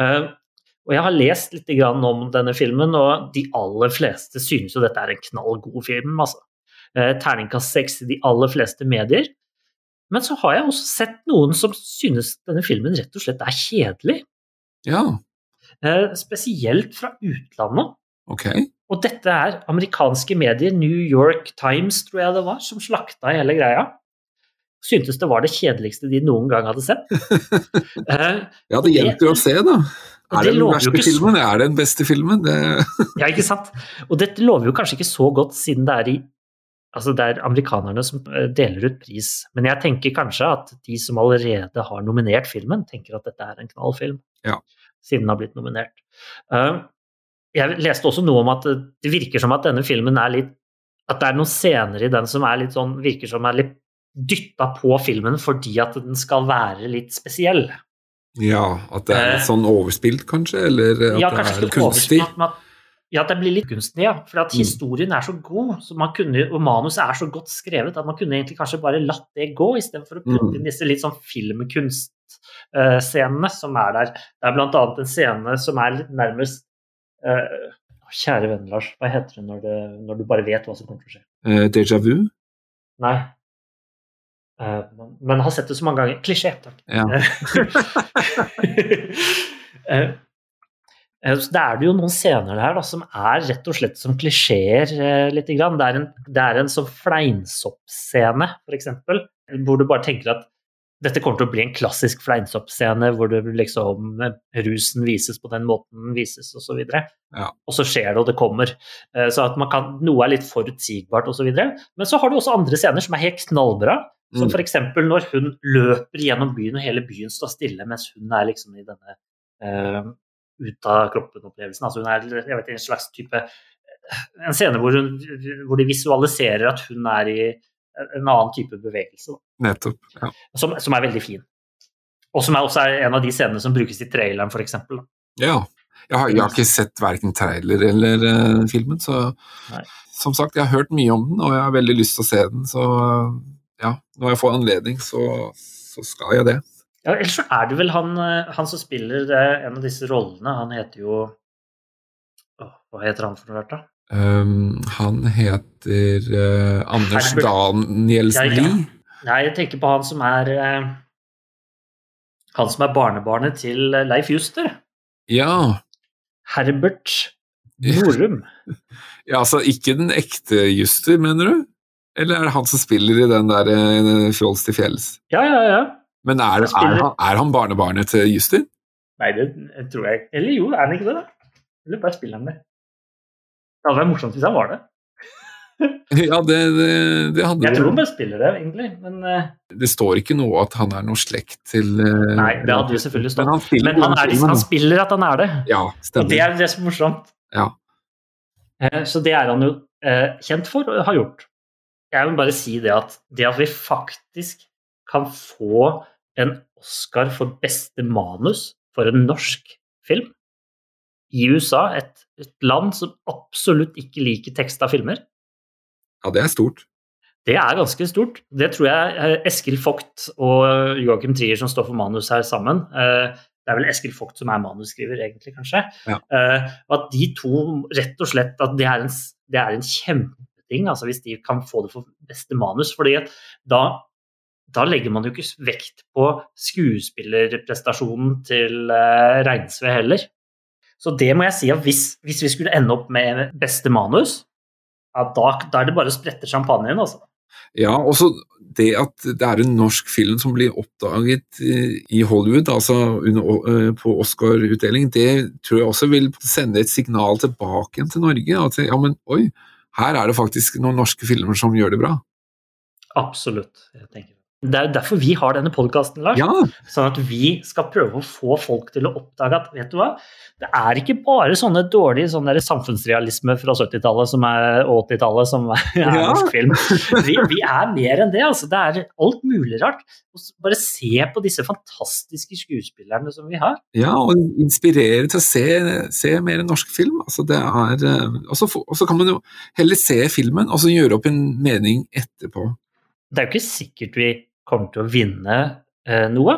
Eh, og jeg har lest litt om denne filmen, og de aller fleste synes jo dette er en knallgod film. Altså. Eh, terningkast seks i de aller fleste medier. Men så har jeg også sett noen som synes denne filmen rett og slett er kjedelig. ja, Eh, spesielt fra utlandet. Okay. Og dette er amerikanske medier, New York Times tror jeg det var, som slakta hele greia. Syntes det var det kjedeligste de noen gang hadde sett. Eh, Ja, det hjelper å se, da. Er det det den verste ikke filmen? Er det den beste filmen? Det... ja, ikke sant? Og dette lover jo kanskje ikke så godt, siden det er, i, altså det er amerikanerne som eh, deler ut pris. Men jeg tenker kanskje at de som allerede har nominert filmen, tenker at dette er en knallfilm. Ja. Siden den har blitt nominert. Eh, jeg leste også noe om at det det virker som at denne filmen er litt At det er noen scener i den som er litt sånn Virker som er litt dytta på filmen fordi at den skal være litt spesiell. Ja, at det er Eh, litt sånn overspilt, kanskje? Eller at Ja, det er kunstig? overspilt, ja, at det blir litt kunstig, ja. For at Mm. historien er så god, så man kunne, og manuset er så godt skrevet, at man kunne egentlig kanskje bare latt det gå, istedenfor å putte Mm. inn disse litt sånn filmkunstscenene som er der. Det er blant annet en scene som er litt nærmest uh, Kjære venn, Lars, hva heter det når, det når du bare vet hva som kommer til å skje? Uh, Déjà vu? Nei. Eh, men, jeg har sett det så mange ganger. Klisjé, takk. Ja. Eh, eh, så det er det jo noen scener her da, som er rett og slett som klisjeer eh, litt. Grann. Det er en, det er en sånn fleinsoppscene, f.eks., hvor du bare tenker at dette kommer til å bli en klassisk fleinsoppscene hvor det liksom, rusen vises på den måten den vises, osv. Ja. Og så skjer det, og det kommer. Så at man kan, noe er litt forutsigbart osv. Men så har du også andre scener som er helt knallbra. Som Mm. f.eks. når hun løper gjennom byen, og hele byen står stille mens hun er liksom i denne uh, ut av kroppen-opplevelsen. Altså hun er jeg vet, en slags type En scene hvor, hun, hvor de visualiserer at hun er i en annen type bevegelse, Nettopp. Ja. som, som er veldig fin. Og som er også en av de scenene som brukes i traileren, f.eks. ja. Jeg har, jeg har ikke sett verken trailer eller uh, filmen, så Nei. som sagt, jeg har hørt mye om den, og jeg har veldig lyst til å se den, så ja, når jeg får anledning, så, så skal jeg det. Ja, ellers så er det vel han, eh, han som spiller en av disse rollene, han heter jo Hva heter han for noe, da? Um, han heter uh, Anders Herbert. Danielsen Ja, ja. Lie. Nei, jeg tenker på han som er uh, Han som er barnebarnet til Leif Juster. Ja. Herbert Norum. ja, altså ikke den ekte Juster, mener du? Eller er det han som spiller i den der eh, Fjols til fjells? Ja, ja, ja. Men er, er, han, er han barnebarnet til Justin? Nei, det tror jeg Eller jo, er han ikke det? da? Eller bare spiller han det? Det hadde vært morsomt hvis han var det. Ja, det, det, det hadde Jeg tror han bare spiller det, egentlig. Men uh... Det står ikke noe at han er noe slekt til uh... Nei, det hadde jo selvfølgelig stått. Men han spiller, Men han, er, han spiller at han er det. Ja, Og det er det som er morsomt. Ja. Så det er han jo kjent for og har gjort. Jeg vil bare si det at det at vi faktisk kan få en Oscar for beste manus for en norsk film i USA, et, et land som absolutt ikke liker teksta filmer, ja, det er stort. det er ganske stort. Det tror jeg eh, Eskil Vogt og Joachim Trier som står for manus her sammen. eh, Det er vel Eskil Vogt som er manusskriver, egentlig, kanskje. Ja. Eh, at de to rett og slett at det er en, det er en kjempeting, altså hvis de kan få det for beste manus. fordi da, da legger man jo ikke vekt på skuespillerprestasjonen til uh, Reinsve heller. Så det må jeg si at hvis, hvis vi skulle ende opp med beste manus, ja, da, da er det bare å sprette champagnen, altså. Ja, også det at det er en norsk film som blir oppdaget i Hollywood, altså under, eh, på Oscar-utdeling, det tror jeg også vil sende et signal tilbake til Norge. At ja, men oi, her er det faktisk noen norske filmer som gjør det bra. Absolutt. Jeg tenker. Det er jo derfor vi har denne podkasten, Lars. Ja, Sånn at vi skal prøve å få folk til å oppdage at vet du hva, det er ikke bare sånne dårlige sånne samfunnsrealisme fra 70-tallet som er- og 80-tallet som er Ja. norsk film. Vi, vi er mer enn det. altså. Det er alt mulig rart. Bare se på disse fantastiske skuespillerne som vi har. ja og inspirere til å se, se mer norsk film. Altså, det er, eh, og så kan man jo heller se filmen og så gjøre opp en mening etterpå. Det er jo ikke sikkert vi kommer til å vinne eh, noe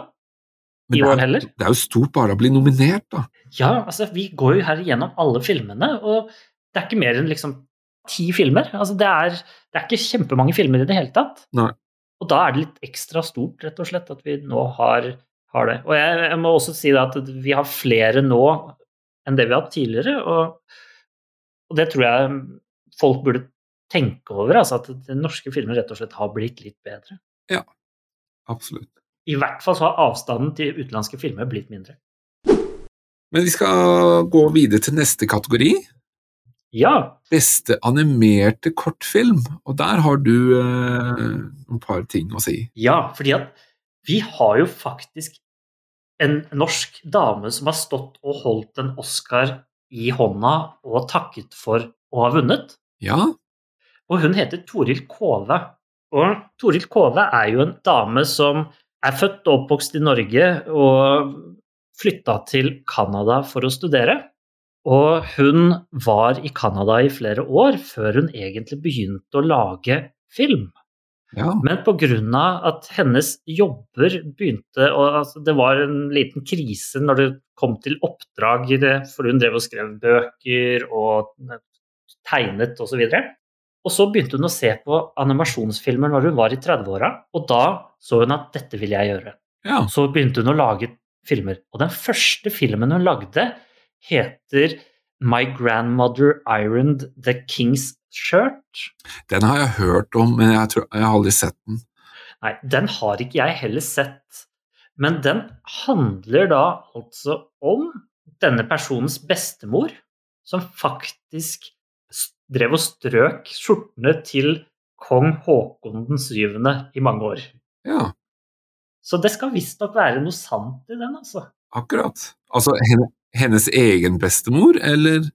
Men i år er, heller. det er jo stort bare å bli nominert, da. Ja, altså vi går jo her igjennom alle filmene, og det er ikke mer enn liksom ti filmer. Altså det er, det er ikke kjempemange filmer i det hele tatt. Nei. Og da er det litt ekstra stort, rett og slett, at vi nå har, har det. Og jeg, jeg må også si at vi har flere nå enn det vi har hatt tidligere, og, og det tror jeg folk burde tenke over, altså at den norske filmer rett og slett har blitt litt bedre. Absolutt. I hvert fall så har avstanden til utenlandske filmer blitt mindre. Men vi skal gå videre til neste kategori. Ja, Beste animerte kortfilm. Og der har du eh, et par ting å si. Ja, fordi at vi har jo faktisk en norsk dame som har stått og holdt en Oscar i hånda og takket for å ha vunnet. Ja, Og hun heter Toril Kove. Og Toril Kove er jo en dame som er født og oppvokst i Norge og flytta til Canada for å studere. Og hun var i Canada i flere år før hun egentlig begynte å lage film. ja. Men pga. at hennes jobber begynte og altså, Det var en liten krise når det kom til oppdrag, i det, for hun drev og skrev bøker og tegnet osv. Og så begynte hun å se på animasjonsfilmer når hun var i 30-åra, og da så hun at dette ville jeg gjøre. ja. Så begynte hun å lage filmer. Og den første filmen hun lagde, heter My Grandmother Ironed The King's Shirt. Den har jeg hørt om, men jeg, tror, jeg har aldri sett den. Nei, den har ikke jeg heller sett. Men den handler da altså om denne personens bestemor, som faktisk drev og strøk skjortene til kong Haakon den syvende i mange år. Ja, Så det skal visstnok være noe sant i den, altså. akkurat. Altså hennes egen bestemor, eller?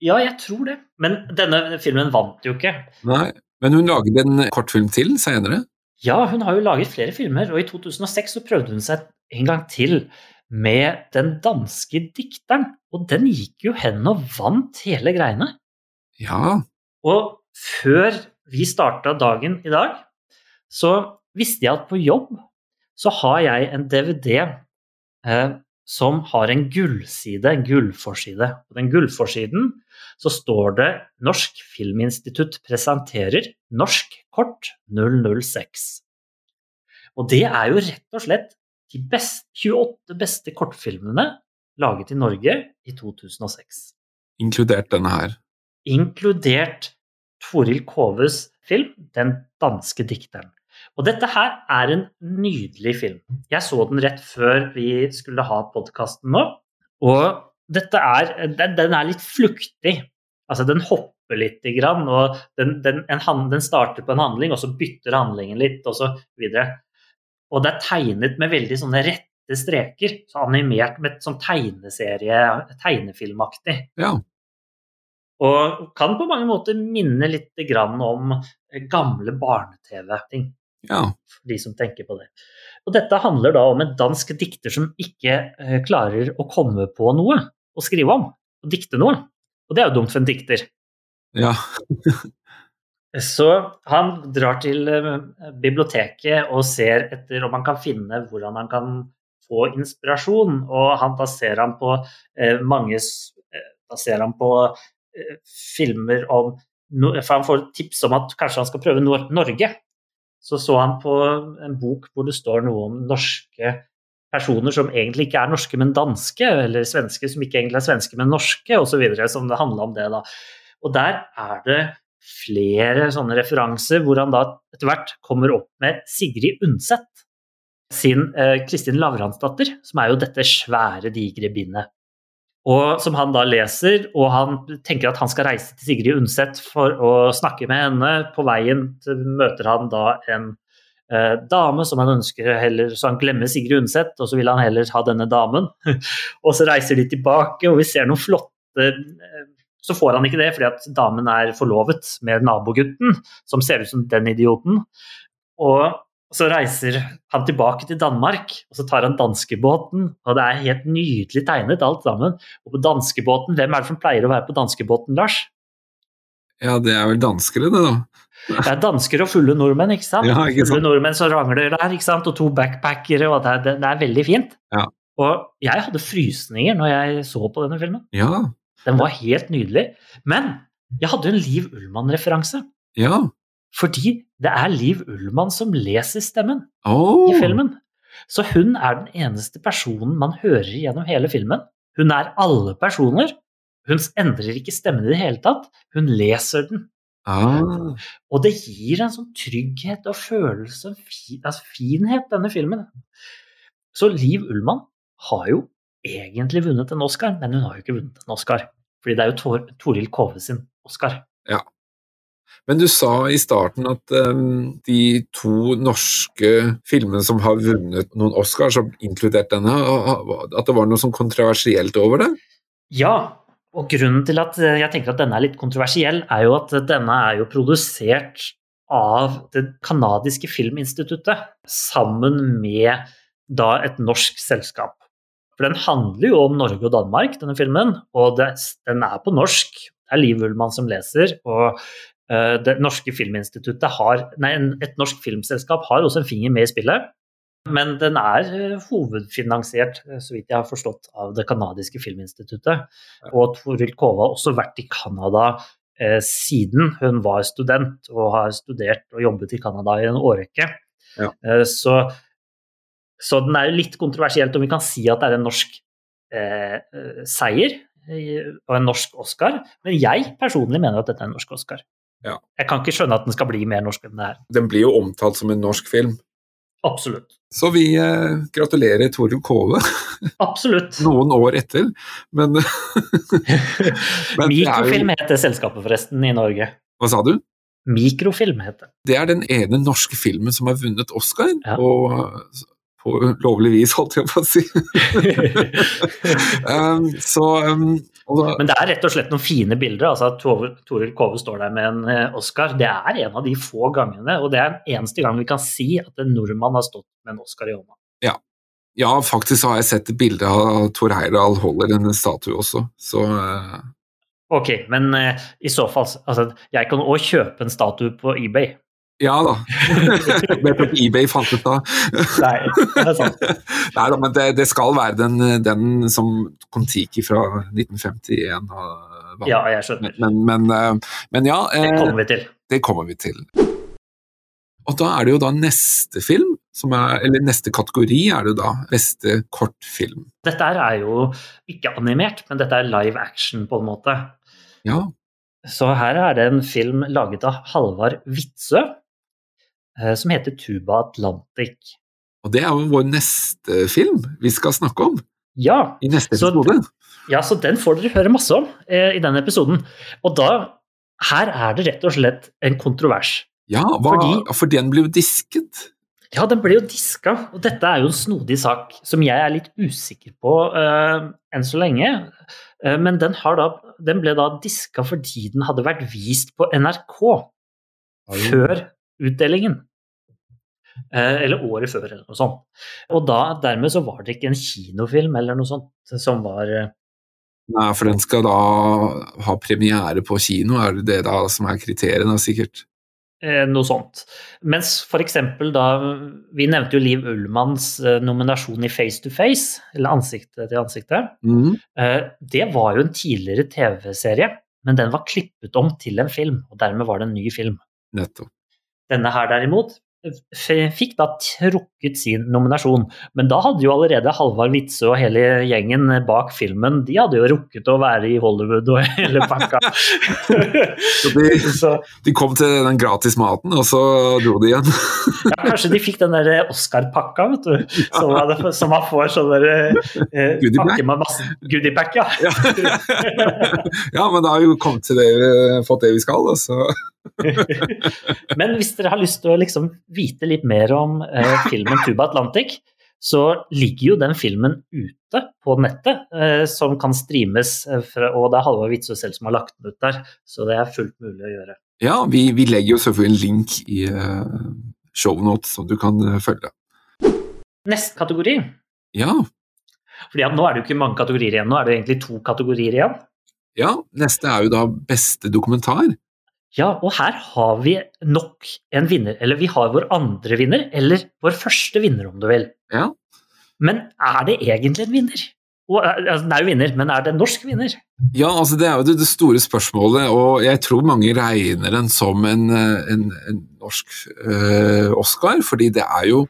Ja, jeg tror det. Men denne filmen vant jo ikke. Nei, men hun laget en kortfilm til senere. Ja, hun har jo laget flere filmer, og i 2006 så prøvde hun seg en gang til med Den danske dikteren, og den gikk jo hen og vant hele greiene. Ja, Og før vi starta dagen i dag, så visste jeg at på jobb så har jeg en DVD eh, som har en gullside, en gullforside. På den gullforsiden så står det Norsk Filminstitutt presenterer Norsk kort 006. Og det er jo rett og slett de best, 28 beste kortfilmene laget i Norge i 2006 inkludert denne her. Inkludert Toril Koves film 'Den danske dikteren'. Og dette her er en nydelig film. Jeg så den rett før vi skulle ha podkasten nå. Og dette er, den, den er litt fluktig. Altså, den hopper litt, grann, og den, den, en, hand- den starter på en handling, og så bytter handlingen litt, og så videre. Og det er tegnet med veldig sånne rette streker. Så animert med et sånn tegneserie, tegnefilmaktig. Ja, Og kan på mange måter minne litt grann om gamle barne-TV-ting, ja, for de som tenker på det. Og dette handler da om en dansk dikter som ikke eh, klarer å komme på noe å skrive om, og dikte noe. Og det er jo dumt for en dikter. ja, Så han drar til eh, biblioteket og ser etter om han kan finne hvordan han kan få inspirasjon. Og han, da ser han på eh, mange eh, Da ser han på filmer om For han får tips om at kanskje han skal prøve Nor Norge. Så så han på en bok hvor det står noe om norske personer som egentlig ikke er norske, men danske, eller svenske som ikke egentlig er svenske, men norske, osv. Som det handla om det, da. Og der er det flere sånne referanser hvor han da etter hvert kommer opp med Sigrid Undset sin eh, Kristin Lavransdatter, som er jo dette svære, digre bindet. Og som han da leser, og han tenker at han skal reise til Sigrid Undset for å snakke med henne. På veien møter han da en eh, dame som han ønsker heller Så han glemmer Sigrid Undset, og så vil han heller ha denne damen. og så reiser de tilbake, og vi ser noen flotte eh, så får han ikke det fordi at damen er forlovet med nabogutten, som ser ut som den idioten. Og så reiser han tilbake til Danmark, og så tar han danskebåten. Og det er helt nydelig tegnet, alt sammen. Og på danskebåten, hvem er det som pleier å være på danskebåten, Lars? Ja, det er vel danskere, det, da. Det er dansker og fulle nordmenn, ikke sant? Ja, ikke sant? Fulle nordmenn som rangler der, ikke sant? og to backpackere, og det er, det er veldig fint. Ja. Og jeg hadde frysninger når jeg så på denne filmen. Ja. Den var helt nydelig. Men jeg hadde en Liv Ullmann-referanse. Ja. Fordi det er Liv Ullmann som leser stemmen Oh. i filmen. Så hun er den eneste personen man hører gjennom hele filmen. Hun er alle personer. Hun endrer ikke stemmen i det hele tatt. Hun leser den. Ah. Og det gir en sånn trygghet og følelse av fin, altså finhet, denne filmen. Så Liv Ullmann har jo egentlig vunnet en Oscar, men hun har jo ikke vunnet en Oscar. Fordi det er jo Tor Toril Kove sin Oscar. Men du sa i starten at um, de to norske filmene som har vunnet noen Oscars, som inkludert denne, at det var noe sånn kontroversielt over det? Ja, og grunnen til at eh, jeg tenker at denne er litt kontroversiell, er jo at denne er jo produsert av det canadiske filminstituttet sammen med da et norsk selskap. For den handler jo om Norge og Danmark, denne filmen, og det, den er på norsk. Det er Liv Ullmann som leser, og det norske filminstituttet har Nei, et norsk filmselskap har også en finger med i spillet. Men den er eh, hovedfinansiert, eh, så vidt jeg har forstått, av det canadiske filminstituttet. Og Toril Kova har også vært i Canada eh, siden hun var student og har studert og jobbet i Canada i en årrekke. Ja. Eh, så, så den er jo litt kontroversielt om vi kan si at det er en norsk eh, eh, seier og en norsk Oscar, men jeg personlig mener at dette er en norsk Oscar. Ja. Jeg kan ikke skjønne at den skal bli mer norsk enn den er. Den blir jo omtalt som en norsk film. Absolutt. Så vi eh, gratulerer Toril Kove Absolutt. noen år etter, men, men er jo- Mikrofilm heter selskapet forresten i Norge. Hva sa du? Mikrofilm heter det. Det er den ene norske filmen som har vunnet Oscar, Ja. og på lovlig vis, holdt jeg på å si. um, så um, Men det er rett og slett noen fine bilder. altså at Toril Kove står der med en eh, Oscar. Det er en av de få gangene, og det er den eneste gang vi kan si at en nordmann har stått med en Oscar i hånda. Ja, faktisk har jeg sett et bilde av Tor Heyerdahl holder en statue også, så eh, Ok, men eh, i så fall altså, Jeg kan òg kjøpe en statue på eBay. Ja da. Vet ikke eBay fant ut da? Nei, det er sant. Nei da, men det, det skal være den, den som Kon-Tiki fra 1951 har. Ja, jeg skjønner. Men, men, men, men ja, Det eh, kommer vi til. det kommer vi til. Og da er det jo da neste film, som er, eller neste kategori er det jo da beste kortfilm. Dette er jo ikke animert, men dette er live action på en måte. Ja, Så her er det en film laget av Halvard Witzøe eh, som heter Tuba Atlantic. og det er jo vår neste film vi skal snakke om Ja, i neste Så- episode. ja, så den får dere høre masse om eh, i denne episoden. Og da Her er det rett og slett en kontrovers. Ja, hva, Fordi- for den ble jo disket. Ja, den ble jo diska, og dette er jo en snodig sak som jeg er litt usikker på eh, enn så lenge. Eh, men den, har da, den ble da diska fordi den hadde vært vist på NRK før utdelingen. Eh, eller året før, eller noe sånt. Og da, dermed så var det ikke en kinofilm eller noe sånt som var eh, Nei, for den skal da ha premiere på kino, er det det da som er kriteriene, sikkert? eh, noe sånt. Mens eksempel da Vi nevnte jo Liv Ullmanns nominasjon i Face to Face, eller Ansiktet til ansiktet. Eh, Det var jo en tidligere TV-serie, men den var klippet om til en film, og dermed var det en ny film. Nettopp. Denne her derimot fikk da trukket sin nominasjon, men da hadde jo allerede Halvard Witzøe og hele gjengen bak filmen, de hadde jo rukket å være i Hollywood og hele pakka. Så de, Så de kom til den gratis maten, og så dro de igjen. ja, kanskje de fikk den der Oscar-pakka, vet du, som man, som man får sånn derre eh, Goodie pakke med masse goodie-pack, ja. ja, men da har vi jo kommet til det, fått det vi skal, da, så Men hvis dere har lyst til å liksom vite litt mer om eh, filmen Tuba Atlantic, så ligger jo den filmen ute på nettet, eh, som kan streames, eh, fra, og det er Halvor Witzøe selv som har lagt den ut der, så det er fullt mulig å gjøre. Ja, vi, vi legger jo selvfølgelig en link i uh, shownotes, så du kan uh, følge. Neste kategori. Ja. Fordi at nå er det jo ikke mange kategorier igjen, nå er det jo egentlig to kategorier igjen. ja, neste er jo da beste dokumentar. Ja, og her har vi nok en vinner. Eller vi har vår andre vinner, eller vår første vinner, om du vil. Ja. Men er det egentlig en vinner? Og, eh, altså, den er jo vinner, men er det en norsk vinner? Ja, altså det er jo det, store spørsmålet, og jeg tror mange regner den som en, eh, en, en norsk øh, Oscar, fordi det er jo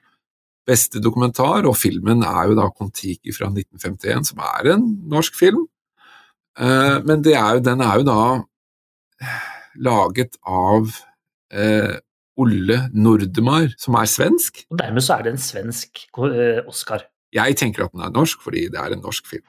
beste dokumentar, og filmen er jo da Kon-Tiki fra 1951, som er en norsk film. Uh, men det er jo, den er jo da laget av eh, Olle Nordemar, som er svensk. Og dermed så er det en svensk eh, Oscar. Jeg tenker at den er norsk, fordi det er en norsk film.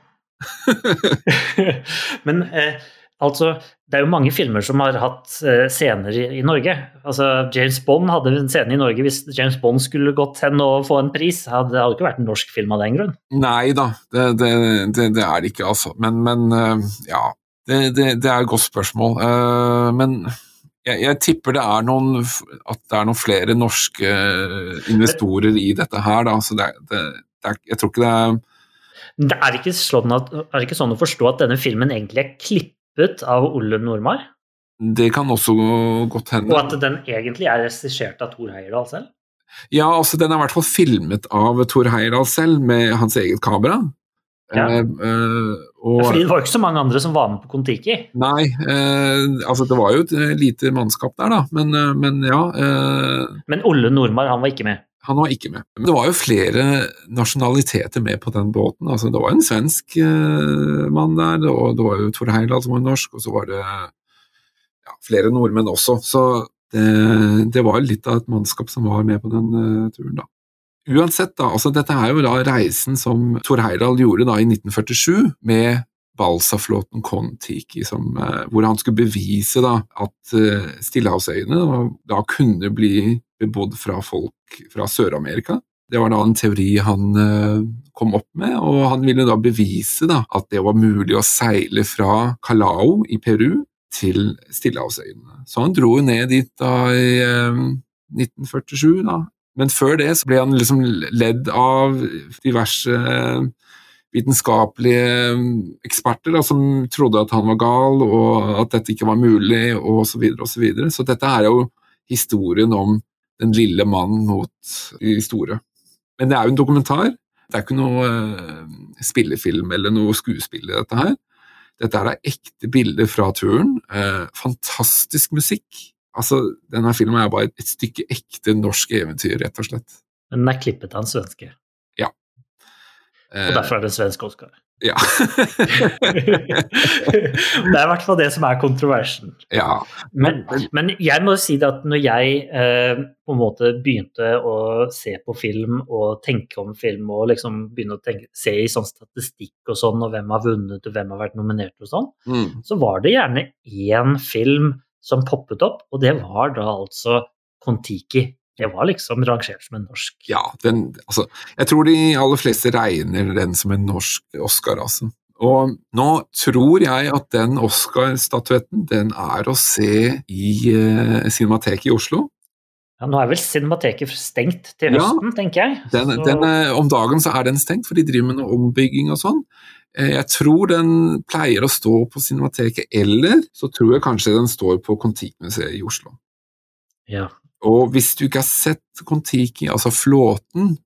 Men eh, altså, det er jo mange filmer som har hatt eh, scener i, i Norge. Altså, James Bond hadde en scene i Norge. Hvis James Bond skulle gått hen og få en pris, hadde det hadde ikke vært en norsk film av den grunn. Nei da, det, det, det, det er det ikke, altså. Men, men eh, ja, det, det, det er et godt spørsmål. Eh, men jeg, jeg tipper det er noen, at det er noen flere norske investorer i dette her, da. Så det, det, det er, jeg tror ikke det er det er ikke, sånn at, er det ikke sånn å forstå at denne filmen egentlig er klippet av Olle Nordmar? Det kan også godt hende. Og at den egentlig er regissert av Thor Heyerdahl selv? Ja, altså den er i hvert fall filmet av Thor Heyerdahl selv, med hans eget kamera. Ja. Eh, eh, og, Fordi det var ikke så mange andre som var med på Kon-Tiki. Nei, eh, altså det var jo et lite mannskap der, da, men, men ja. Eh, Men Olle Nordmar han var ikke med. han var ikke med. Men det var jo flere nasjonaliteter med på den båten. altså Det var en svensk eh, mann der, og det var jo Tor Heyerdahl som var norsk, og så var det ja, flere nordmenn også. Så det, det var litt av et mannskap som var med på den uh, turen, da. Uansett, da, altså dette er jo da reisen som Thor Heyerdahl gjorde da i 1947 med Balsaflåten Kon-Tiki, eh, hvor han skulle bevise da at eh, Stillehavsøyene da, kunne bli bebodd fra folk fra Sør-Amerika. Det var da en teori han eh, kom opp med, og han ville da bevise da at det var mulig å seile fra Calao i Peru til Stillehavsøyene. Så han dro jo ned dit da i eh, 1947, da. Men før det så ble han liksom ledd av diverse eh, vitenskapelige eh, eksperter da, som trodde at han var gal, og at dette ikke var mulig, og så videre og så videre. Så dette er jo historien om den lille mannen mot de store. Men det er jo en dokumentar. Det er ikke noe eh, spillefilm eller noe skuespill i dette her. Dette er ekte bilder fra turen. Fantastisk musikk. Altså, denne filmen er bare et, stykke ekte norsk eventyr, rett og slett. Men den er klippet av en svenske. Ja. Og derfor er det en svensk Oscar. ja. det er i hvert fall det som er kontroversen. ja. Men, men jeg må si det at når jeg eh, på en måte begynte å se på film og tenke om film og liksom begynne å tenke, se i sånn statistikk og sånn, og hvem har vunnet og hvem har vært nominert og sånn, Mm. så var det gjerne én film som poppet opp, og det var da altså Kon-Tiki. Det var liksom rangert som en norsk. Ja, den, altså, jeg tror de aller fleste regner den som en norsk Oscar, altså. Og nå tror jeg at den Oscar-statuetten, den er å se i eh, Cinemateket i Oslo. Ja, nå er vel Cinemateket stengt til Ja. tenker jeg. Den, Så- den, om dagen så er den stengt, for de driver med noe ombygging og sånn. Eh, Jeg tror den pleier å stå på Cinemateket, eller så tror jeg kanskje den står på Kon-Tiki-museet i Oslo. ja. Og hvis du ikke har sett Kon-Tiki, altså flåten,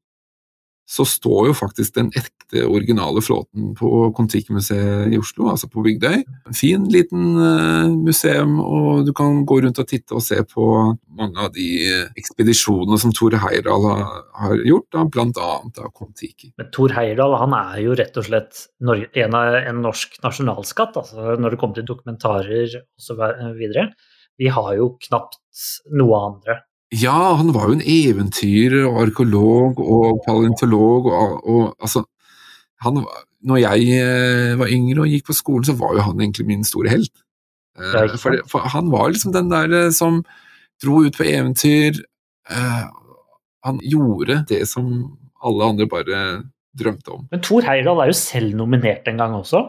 så står jo faktisk den ekte, originale flåten på Kon-Tiki-museet i Oslo, altså på Bygdøy. En fin, liten eh, museum, og du kan gå rundt og titte og se på mange av de eh, ekspedisjonene som Tor Heyerdahl har, gjort, da, blant annet av Kon-Tiki. Men Thor Heyerdahl han er jo rett og slett en, en norsk nasjonalskatt, altså når det kommer til dokumentarer osv. Vi har jo knapt noe andre. Ja, han var jo en eventyrer og arkeolog og paleontolog og, og altså han, Når jeg eh, var yngre og gikk på skolen, så var jo han egentlig min store helt. Eh, for, for han var liksom den der eh, som dro ut på eventyr. han gjorde det som alle andre bare drømte om. Men Thor Heyerdahl er jo selv nominert en gang også.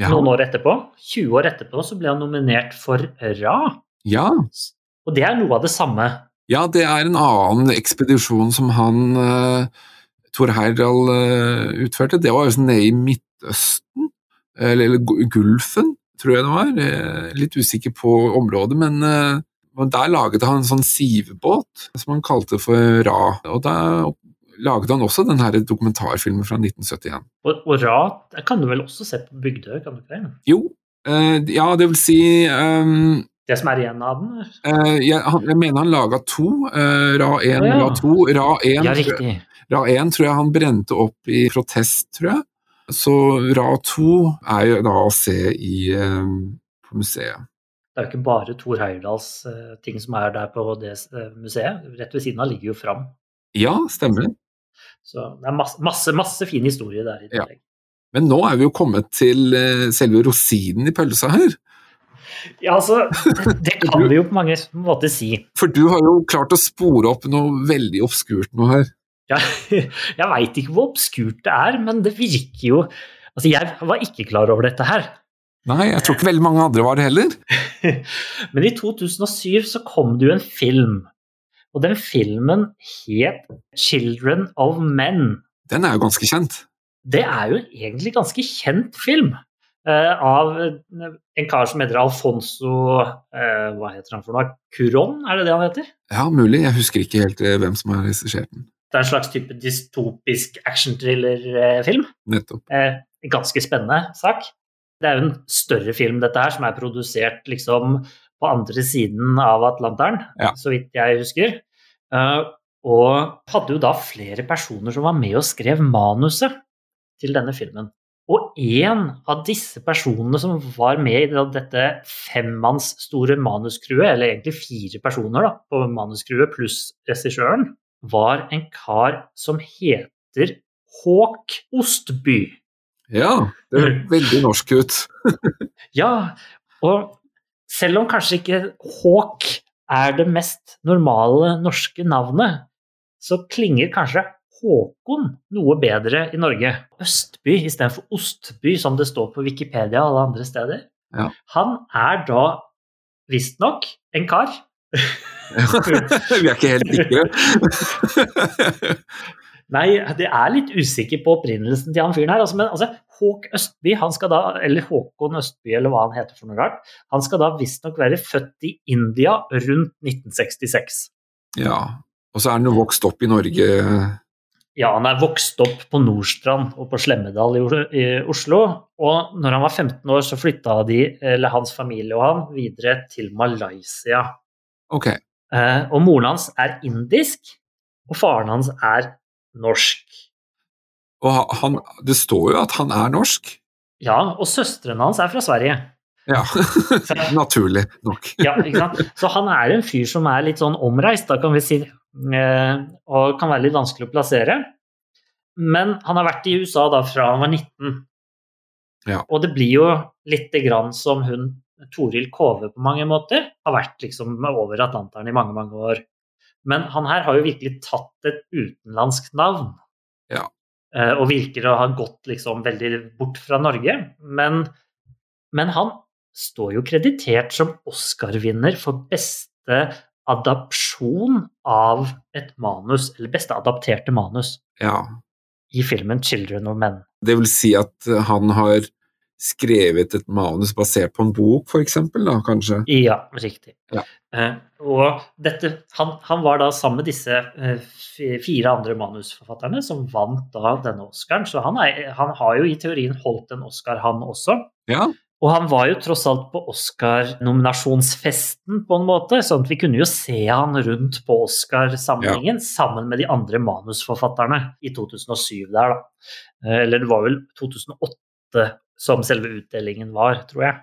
Ja, Noen år etterpå. 20 år etterpå så ble han nominert for Ra. ja, Og det er noe av det samme. ja, det er en annen ekspedisjon som han uh, Thor Heyerdahl eh, utførte. Det var jo sånn nede i Midtøsten, eller, Gulfen, tror jeg det var. Eh, litt usikker på området, men eh, der laget han en sånn sivebåt som han kalte for Ra. Og da laget han også den her dokumentarfilmen fra 1971. Og, og Ra kan du vel også se på Bygdøy, kan du ikke det? Jo, eh, ja, det vil si ehm, Det som er igjen av den? eh, jeg, han, jeg mener han laga to. eh, Ra 1 Å, ja. Ra 2. Ra 1, Ja, tror, Ra 1 tror jeg han brente opp i protest, tror jeg. Så Ra 2 er jo da å se i, ehm, på museet. Det er jo ikke bare Thor Heyerdahls eh, ting som er der på det eh, museet. Rett ved siden av ligger jo Fram. Ja, stemmer. Så det er masse, masse, masse fin historie der i Ja. Men nå er vi jo kommet til eh, selve rosinen i pølsa her. Ja, altså, det, kan vi jo på mange måter si. For du har jo klart å spore opp noe veldig obskurt noe her. Ja, jeg veit ikke hvor obskurt det er, men det virker jo Altså, jeg var ikke klar over dette her. Nei, jeg tror ikke veldig mange andre var det heller. Men i 2007 så kom det jo en film, og den filmen het 'Children of Men'. Den er jo ganske kjent. Det er jo egentlig ganske kjent film. Eh, av en kar som heter Alfonso eh, Hva heter han for noe? Curon, er det det han heter? Ja, mulig. Jeg husker ikke helt eh, hvem som har regissert den. Det er en slags type dystopisk action-thriller-film. Nettopp. Eh, en ganske spennende sak. Det er jo en større film, dette her, som er produsert liksom på andre siden av Atlanteren, Ja. så vidt jeg husker. Eh, og hadde jo da flere personer som var med og skrev manuset til denne filmen. Og en av disse personene som var med i dette dette femmannsstore manuscrewet, eller egentlig fire personer da, på manuscrewet pluss regissøren, var en kar som heter Håk Ostby. Ja, det høres veldig norsk ut. Ja, og selv om kanskje ikke Håk er det mest normale norske navnet, så klinger kanskje Håkon noe bedre i Norge. Østby istedenfor Ostby, som det står på Wikipedia og alle andre steder. Ja. Han er da visstnok en kar. Vi er ikke helt sikre. Nei, det er litt usikker på opprinnelsen til han fyren her. Altså, men altså, Håk Østby, han skal da, eller Håkon Østby, eller hva han heter for noe rart, han skal da visstnok være født i India rundt 1966. ja, og så er han jo vokst opp i Norge. Ja, han er vokst opp på Nordstrand og på Slemmedal i Oslo. Og når han var 15 år, så flytta de, eller hans familie og han, videre til Malaysia. Ok, Eh, og moren hans er indisk, og faren hans er norsk. og han, det står jo at han er norsk. Ja, og søstrene hans er fra Sverige. Ja, naturlig nok. Ja, ikke sant? Så han er en fyr som er litt sånn omreist, da kan vi si, og kan være litt vanskelig å plassere. Men han har vært i USA da fra han var 19. Ja. Og det blir jo lite grann som hun Toril Kove på mange måter. Har vært liksom over Atlanteren i mange, mange år. Men han her har jo virkelig tatt et utenlandsk navn. Ja. Eh, Og virker å ha gått liksom veldig bort fra Norge. Men, men han står jo kreditert som Oscar-vinner for beste adapsjon av et manus, eller beste adapterte manus, Ja, i filmen 'Children of Men'. det vil si at eh, han har skrevet et manus basert på en bok, for eksempel, da, kanskje? Ja, riktig. Ja. Eh, og dette, han, han var da sammen med disse eh, fire andre manusforfatterne som vant da denne Oscaren, så han, er, han har jo i teorien holdt en Oscar, han også. Ja, Og han var jo tross alt på Oscar-nominasjonsfesten på en måte, sånn at vi kunne jo se han rundt på Oscar-samlingen sammen med de andre manusforfatterne i 2007 der, da. Eh, Eller det var vel 2008 som selve utdelingen var, tror jeg.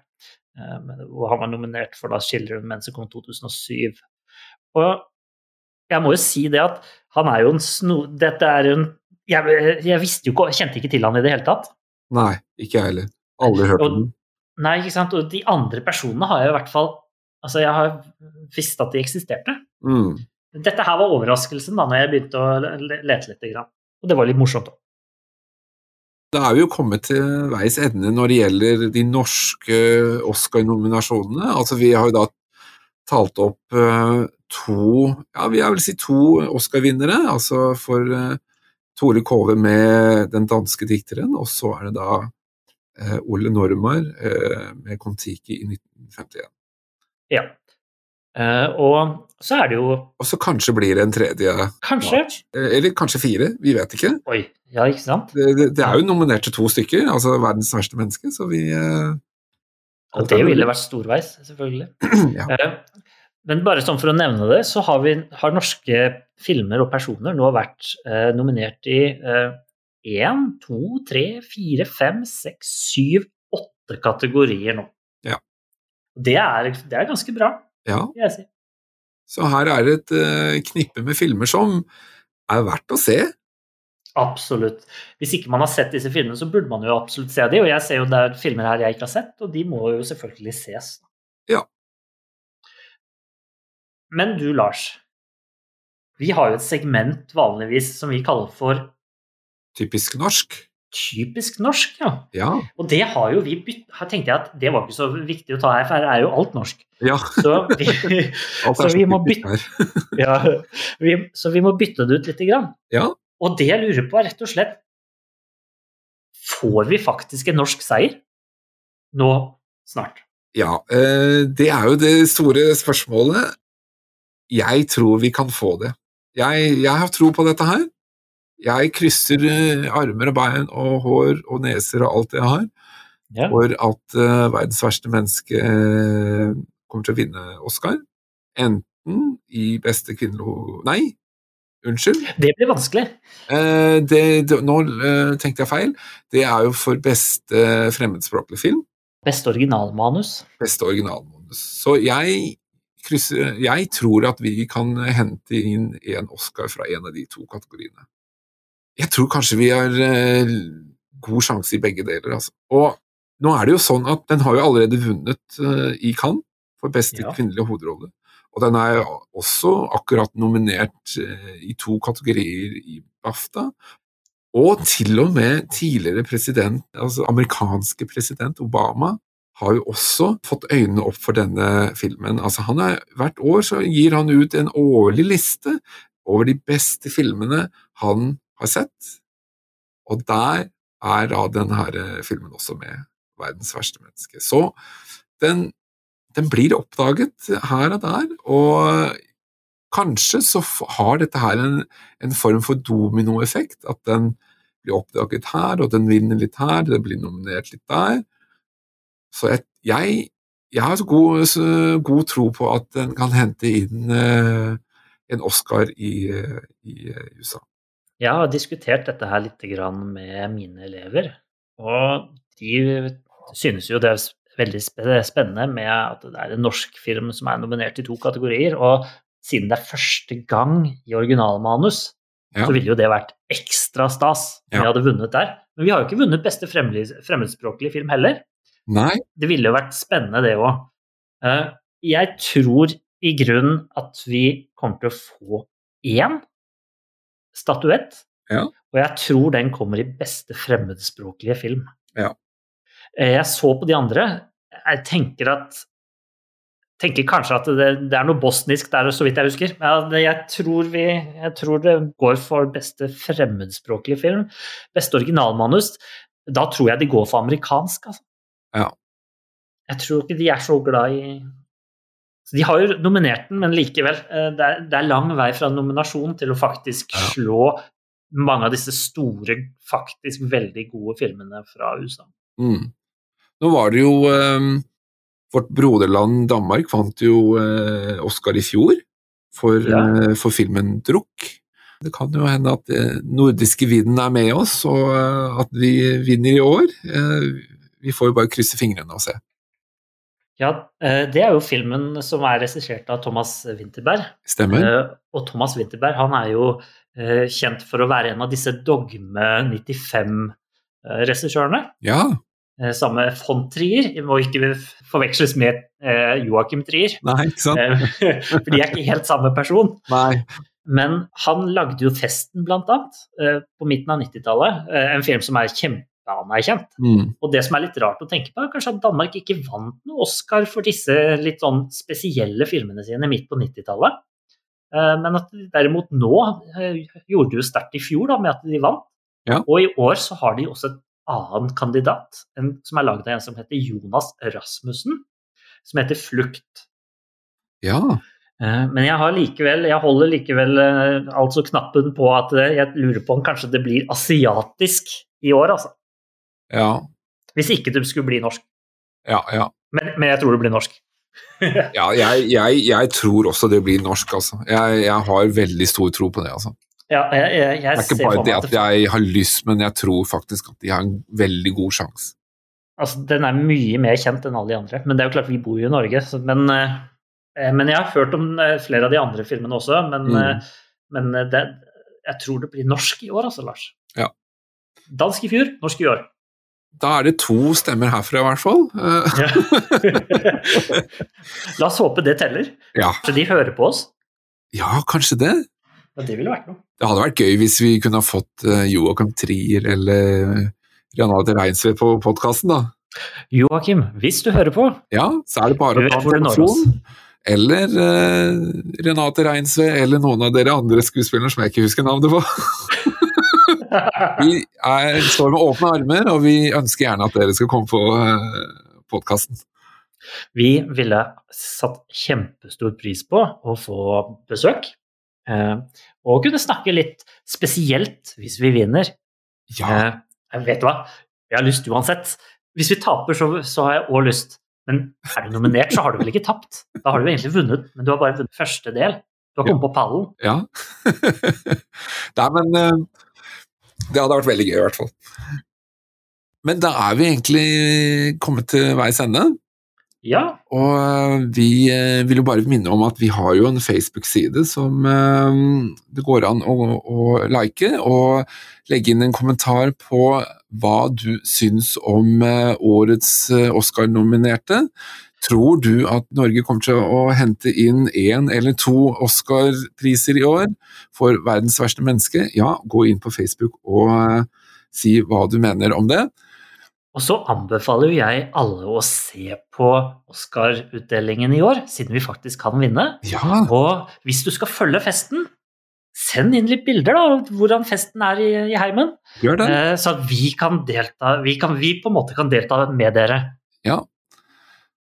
Hvor Og han var nominert for da 'Children Men', det kom 2007. Og jeg må jo si det at han er jo en sno... Dette er en jeg, jeg visste jo ikke, kjente ikke til han i det hele tatt. nei, ikke jeg heller. Aldri hørt om den. Nei, ikke sant. Og de andre personene har jeg i hvert fall Altså, jeg har visst at de eksisterte. Mm. Dette her var overraskelsen da når jeg begynte å lete litt. Grann. Og det var litt morsomt òg. Da er vi jo kommet til veis ende når det gjelder de norske Oscar-nominasjonene. Altså, vi har jo da talt opp eh, to, ja, vi vil si to Oscar-vinnere. Altså for eh, Tore Kove med Den danske dikteren, og så er det da Ole Normar eh, med Kon-Tiki i 1951. Ja. Eh, og så er det jo Og så kanskje blir det en tredje, kanskje eh, eller kanskje fire, vi vet ikke. Oi, ja, ikke sant? Det, det, det er jo nominert til to stykker, altså verdens verste menneske, så vi eh, Og det ville vært storveis, selvfølgelig. Ja. Eh, Men bare sånn for å nevne det, så har, vi, har norske filmer og personer nå vært eh, nominert i én, to, tre, fire, fem, seks, syv, åtte kategorier nå. Ja. Det er, det er ganske bra, Ja, vil jeg si. så her er det et eh, knippe med filmer som er verdt å se. Absolutt. Hvis ikke man har sett disse filmene, så burde man jo absolutt se de. Og jeg ser jo det er filmer her jeg ikke har sett, og de må jo selvfølgelig ses. Ja. Men du, Lars. Vi har jo et segment vanligvis som vi kaller for Typisk norsk. typisk norsk, ja. Ja. Og det har jo vi bytt... Her tenkte jeg at det var ikke så viktig å ta her, for her er jo alt norsk. ja. Så vi, så vi må bytte ja, vi, Så vi må bytte det ut lite grann. Ja. Og det jeg lurer på, er rett og slett Får vi faktisk en norsk seier nå snart? Ja, eh, det er jo det store spørsmålet. Jeg tror vi kan få det. Jeg, jeg har tro på dette her. Jeg krysser eh, armer og bein og hår og neser og alt jeg har Ja. for at uh, verdens verste menneske eh, kommer til å vinne Oscar. Enten i beste kvinnelo... Nei, unnskyld. Det blir vanskelig. Uh, det, det, nå tenkte jeg feil. Det er jo for beste fremmedspråklig film. Beste originalmanus. Beste originalmanus. Så jeg, krysser, jeg tror at vi kan hente inn en Oscar fra en av de to kategoriene. Jeg tror kanskje vi har eh, god sjanse i begge deler, altså. Og nå er det jo sånn at den har jo allerede vunnet eh, i Cannes for beste Ja. kvinnelige hovedrolle. Og den er også akkurat nominert eh, i to kategorier i BAFTA. Og til og med tidligere president, altså amerikanske president Obama, har jo også fått øynene opp for denne filmen. Altså han er, hvert år så gir han ut en årlig liste over de beste filmene han har sett, og der er da denne eh, filmen også med, 'Verdens verste menneske'. Så den, den blir oppdaget her og der, og kanskje så har dette her en, en form for dominoeffekt, at den blir oppdaget her, og den vinner litt her, den blir nominert litt der. Så jeg, jeg, jeg har så god, så god tro på at den kan hente inn eh, en Oscar i, eh, i eh, USA. Jeg har diskutert dette her litt grann med mine elever, og de synes jo det er veldig spennende med at det er en norsk film som er nominert i to kategorier, og siden det er første gang i originalmanus, Ja. så ville jo det vært ekstra stas om vi hadde vunnet der. Men vi har jo ikke vunnet beste fremmedspråklige film heller. Nei, Det ville jo vært spennende, det òg. Jeg tror i grunnen at vi kommer til å få én statuett. Ja. Og jeg tror den kommer i beste fremmedspråklige film. Ja. Eh, Jeg så på de andre. Jeg tenker at tenker kanskje at det, det er noe bosnisk der, så vidt jeg husker. Men jeg- jeg tror, vi, jeg tror det går for beste fremmedspråklige film. Beste originalmanus. Da tror jeg de går for amerikansk, altså. Ja. Jeg tror ikke de er så glad i så De har jo nominert den, men likevel. eh, Det er, det er lang vei fra nominasjon til å faktisk slå mange av disse store, faktisk veldig gode filmene fra USA. Mm. Nå var det jo eh, Vårt broderland Danmark vant jo eh, Oscar i fjor for, Ja. eh, for filmen 'Drukk'. Det kan jo hende at eh, nordiske vinden er med oss, og eh, at vi vinner i år. Vi får jo bare krysse fingrene og se. Ja, eh, det er jo filmen som er regissert av Thomas Winterberg. Stemmer? Eh, Og Thomas Winterberg han er jo eh, kjent for å være en av disse Dogme 95-regissørene. Ja. samme von Trier. Må ikke forveksles med Joachim Trier. Nei, ikke sant? For de er ikke helt samme person. Nei. Men han lagde jo 'Festen', blant annet, på midten av 90-tallet. Eh, En film som er kjempeanerkjent. Mm. Og det som er litt rart å tenke på, er kanskje at Danmark ikke vant noe Oscar for disse litt sånn spesielle filmene sine midt på 90-tallet. Eh, Men at de derimot nå eh, gjorde det jo sterkt i fjor da, med at de vant. Ja. Og i år så har de også et annen kandidat, en, som er laget av en som heter Jonas Rasmussen, som heter 'Flukt'. Ja. Eh, Men jeg har likevel, jeg holder likevel altså knappen på at jeg lurer på om kanskje det blir asiatisk i år, altså. Ja. Hvis ikke det skulle bli norsk. Ja. ja. Men, men jeg tror det blir norsk. ja jeg, jeg, jeg tror også det blir norsk, altså. Jeg, jeg har veldig stor tro på det, altså. Ja, jeg, jeg, jeg Det er ikke bare det at jeg har lyst, men jeg tror faktisk at de har en veldig god sjanse. altså, Den er mye mer kjent enn alle de andre. Men det er jo klart, vi bor jo i Norge. Så, men, eh, men jeg har hørt om eh, flere av de andre filmene også. Men, Mm. eh, men eh, det, jeg tror det blir norsk i år, altså, Lars. Ja. Dansk i fjor, norsk i år. Da er det to stemmer herfra, i hvert fall. Eh. La oss håpe det teller. ja. Så de hører på oss. ja, kanskje det. Ja, det ville vært noe. Det hadde vært gøy hvis vi kunne ha fått Joakim Joachim Trier eller Renate Reinsve på podkasten, da. Joakim, hvis du hører på, Ja, så er det bare å ta hvor du når oss. telefon. Eller eh, Renate Reinsve, eller noen av dere andre skuespillere som jeg ikke husker navnet på. Vi er, står med åpne armer, og vi ønsker gjerne at dere skal komme på uh, podkasten. Vi ville satt kjempestor pris på å få besøk. eh, Og kunne snakke litt spesielt hvis vi vinner. Ja, Eh, vet hva, jeg har lyst uansett. Hvis vi taper, så, så har jeg òg lyst. Men er du nominert, så har du vel ikke tapt? Da har du egentlig vunnet, men du har bare vunnet første del. Du har kommet på pallen. ja. Nei, men eh, det hadde vært veldig gøy, i hvert fall. Men da er vi egentlig kommet til veis ende. Ja, Og eh, vi eh, vil jo bare minne om at vi har jo en Facebook-side som eh, det går an å, å like, og legge inn en kommentar på hva du syns om årets Oscar-nominerte. Tror du at Norge kommer til å hente inn én eller to Oscar-priser i år for verdens verste menneske? Ja, gå inn på Facebook og eh, si hva du mener om det. Og så anbefaler jo jeg alle å se på Oscar-utdelingen i år, siden vi faktisk kan vinne. Ja, Og hvis du skal følge festen, send inn litt bilder da, av hvordan festen er i, i heimen, gjør det. eh, så at vi kan delta, vi, kan, vi på en måte kan delta med dere. Ja.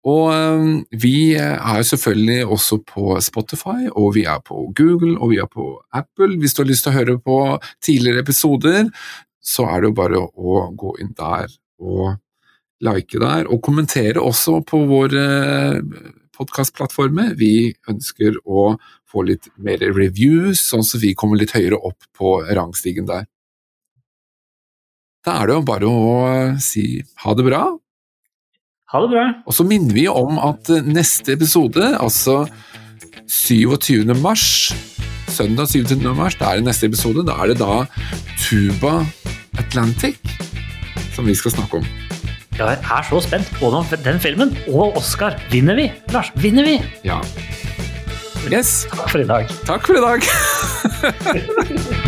Og vi er selvfølgelig også på Spotify, og vi er på Google, og vi er på Apple. Hvis du har lyst til å høre på tidligere episoder, så er det jo bare å gå inn der og like der, og kommentere også på våre podkastplattformer. Vi ønsker å få litt mer reviews, sånn at vi kommer litt høyere opp på rangstigen der. Da er det jo bare å si ha det bra, Ha det bra. og så minner vi om at eh, neste episode, altså 27. mars, søndag 27. mars, da er det neste episode. Da er det da Tuba Atlantic som vi skal snakke om. Jeg er så spent på den filmen og Oscar. Vinner vi? Lars, vinner vi? Ja. Yes, Takk for i dag. takk for i dag.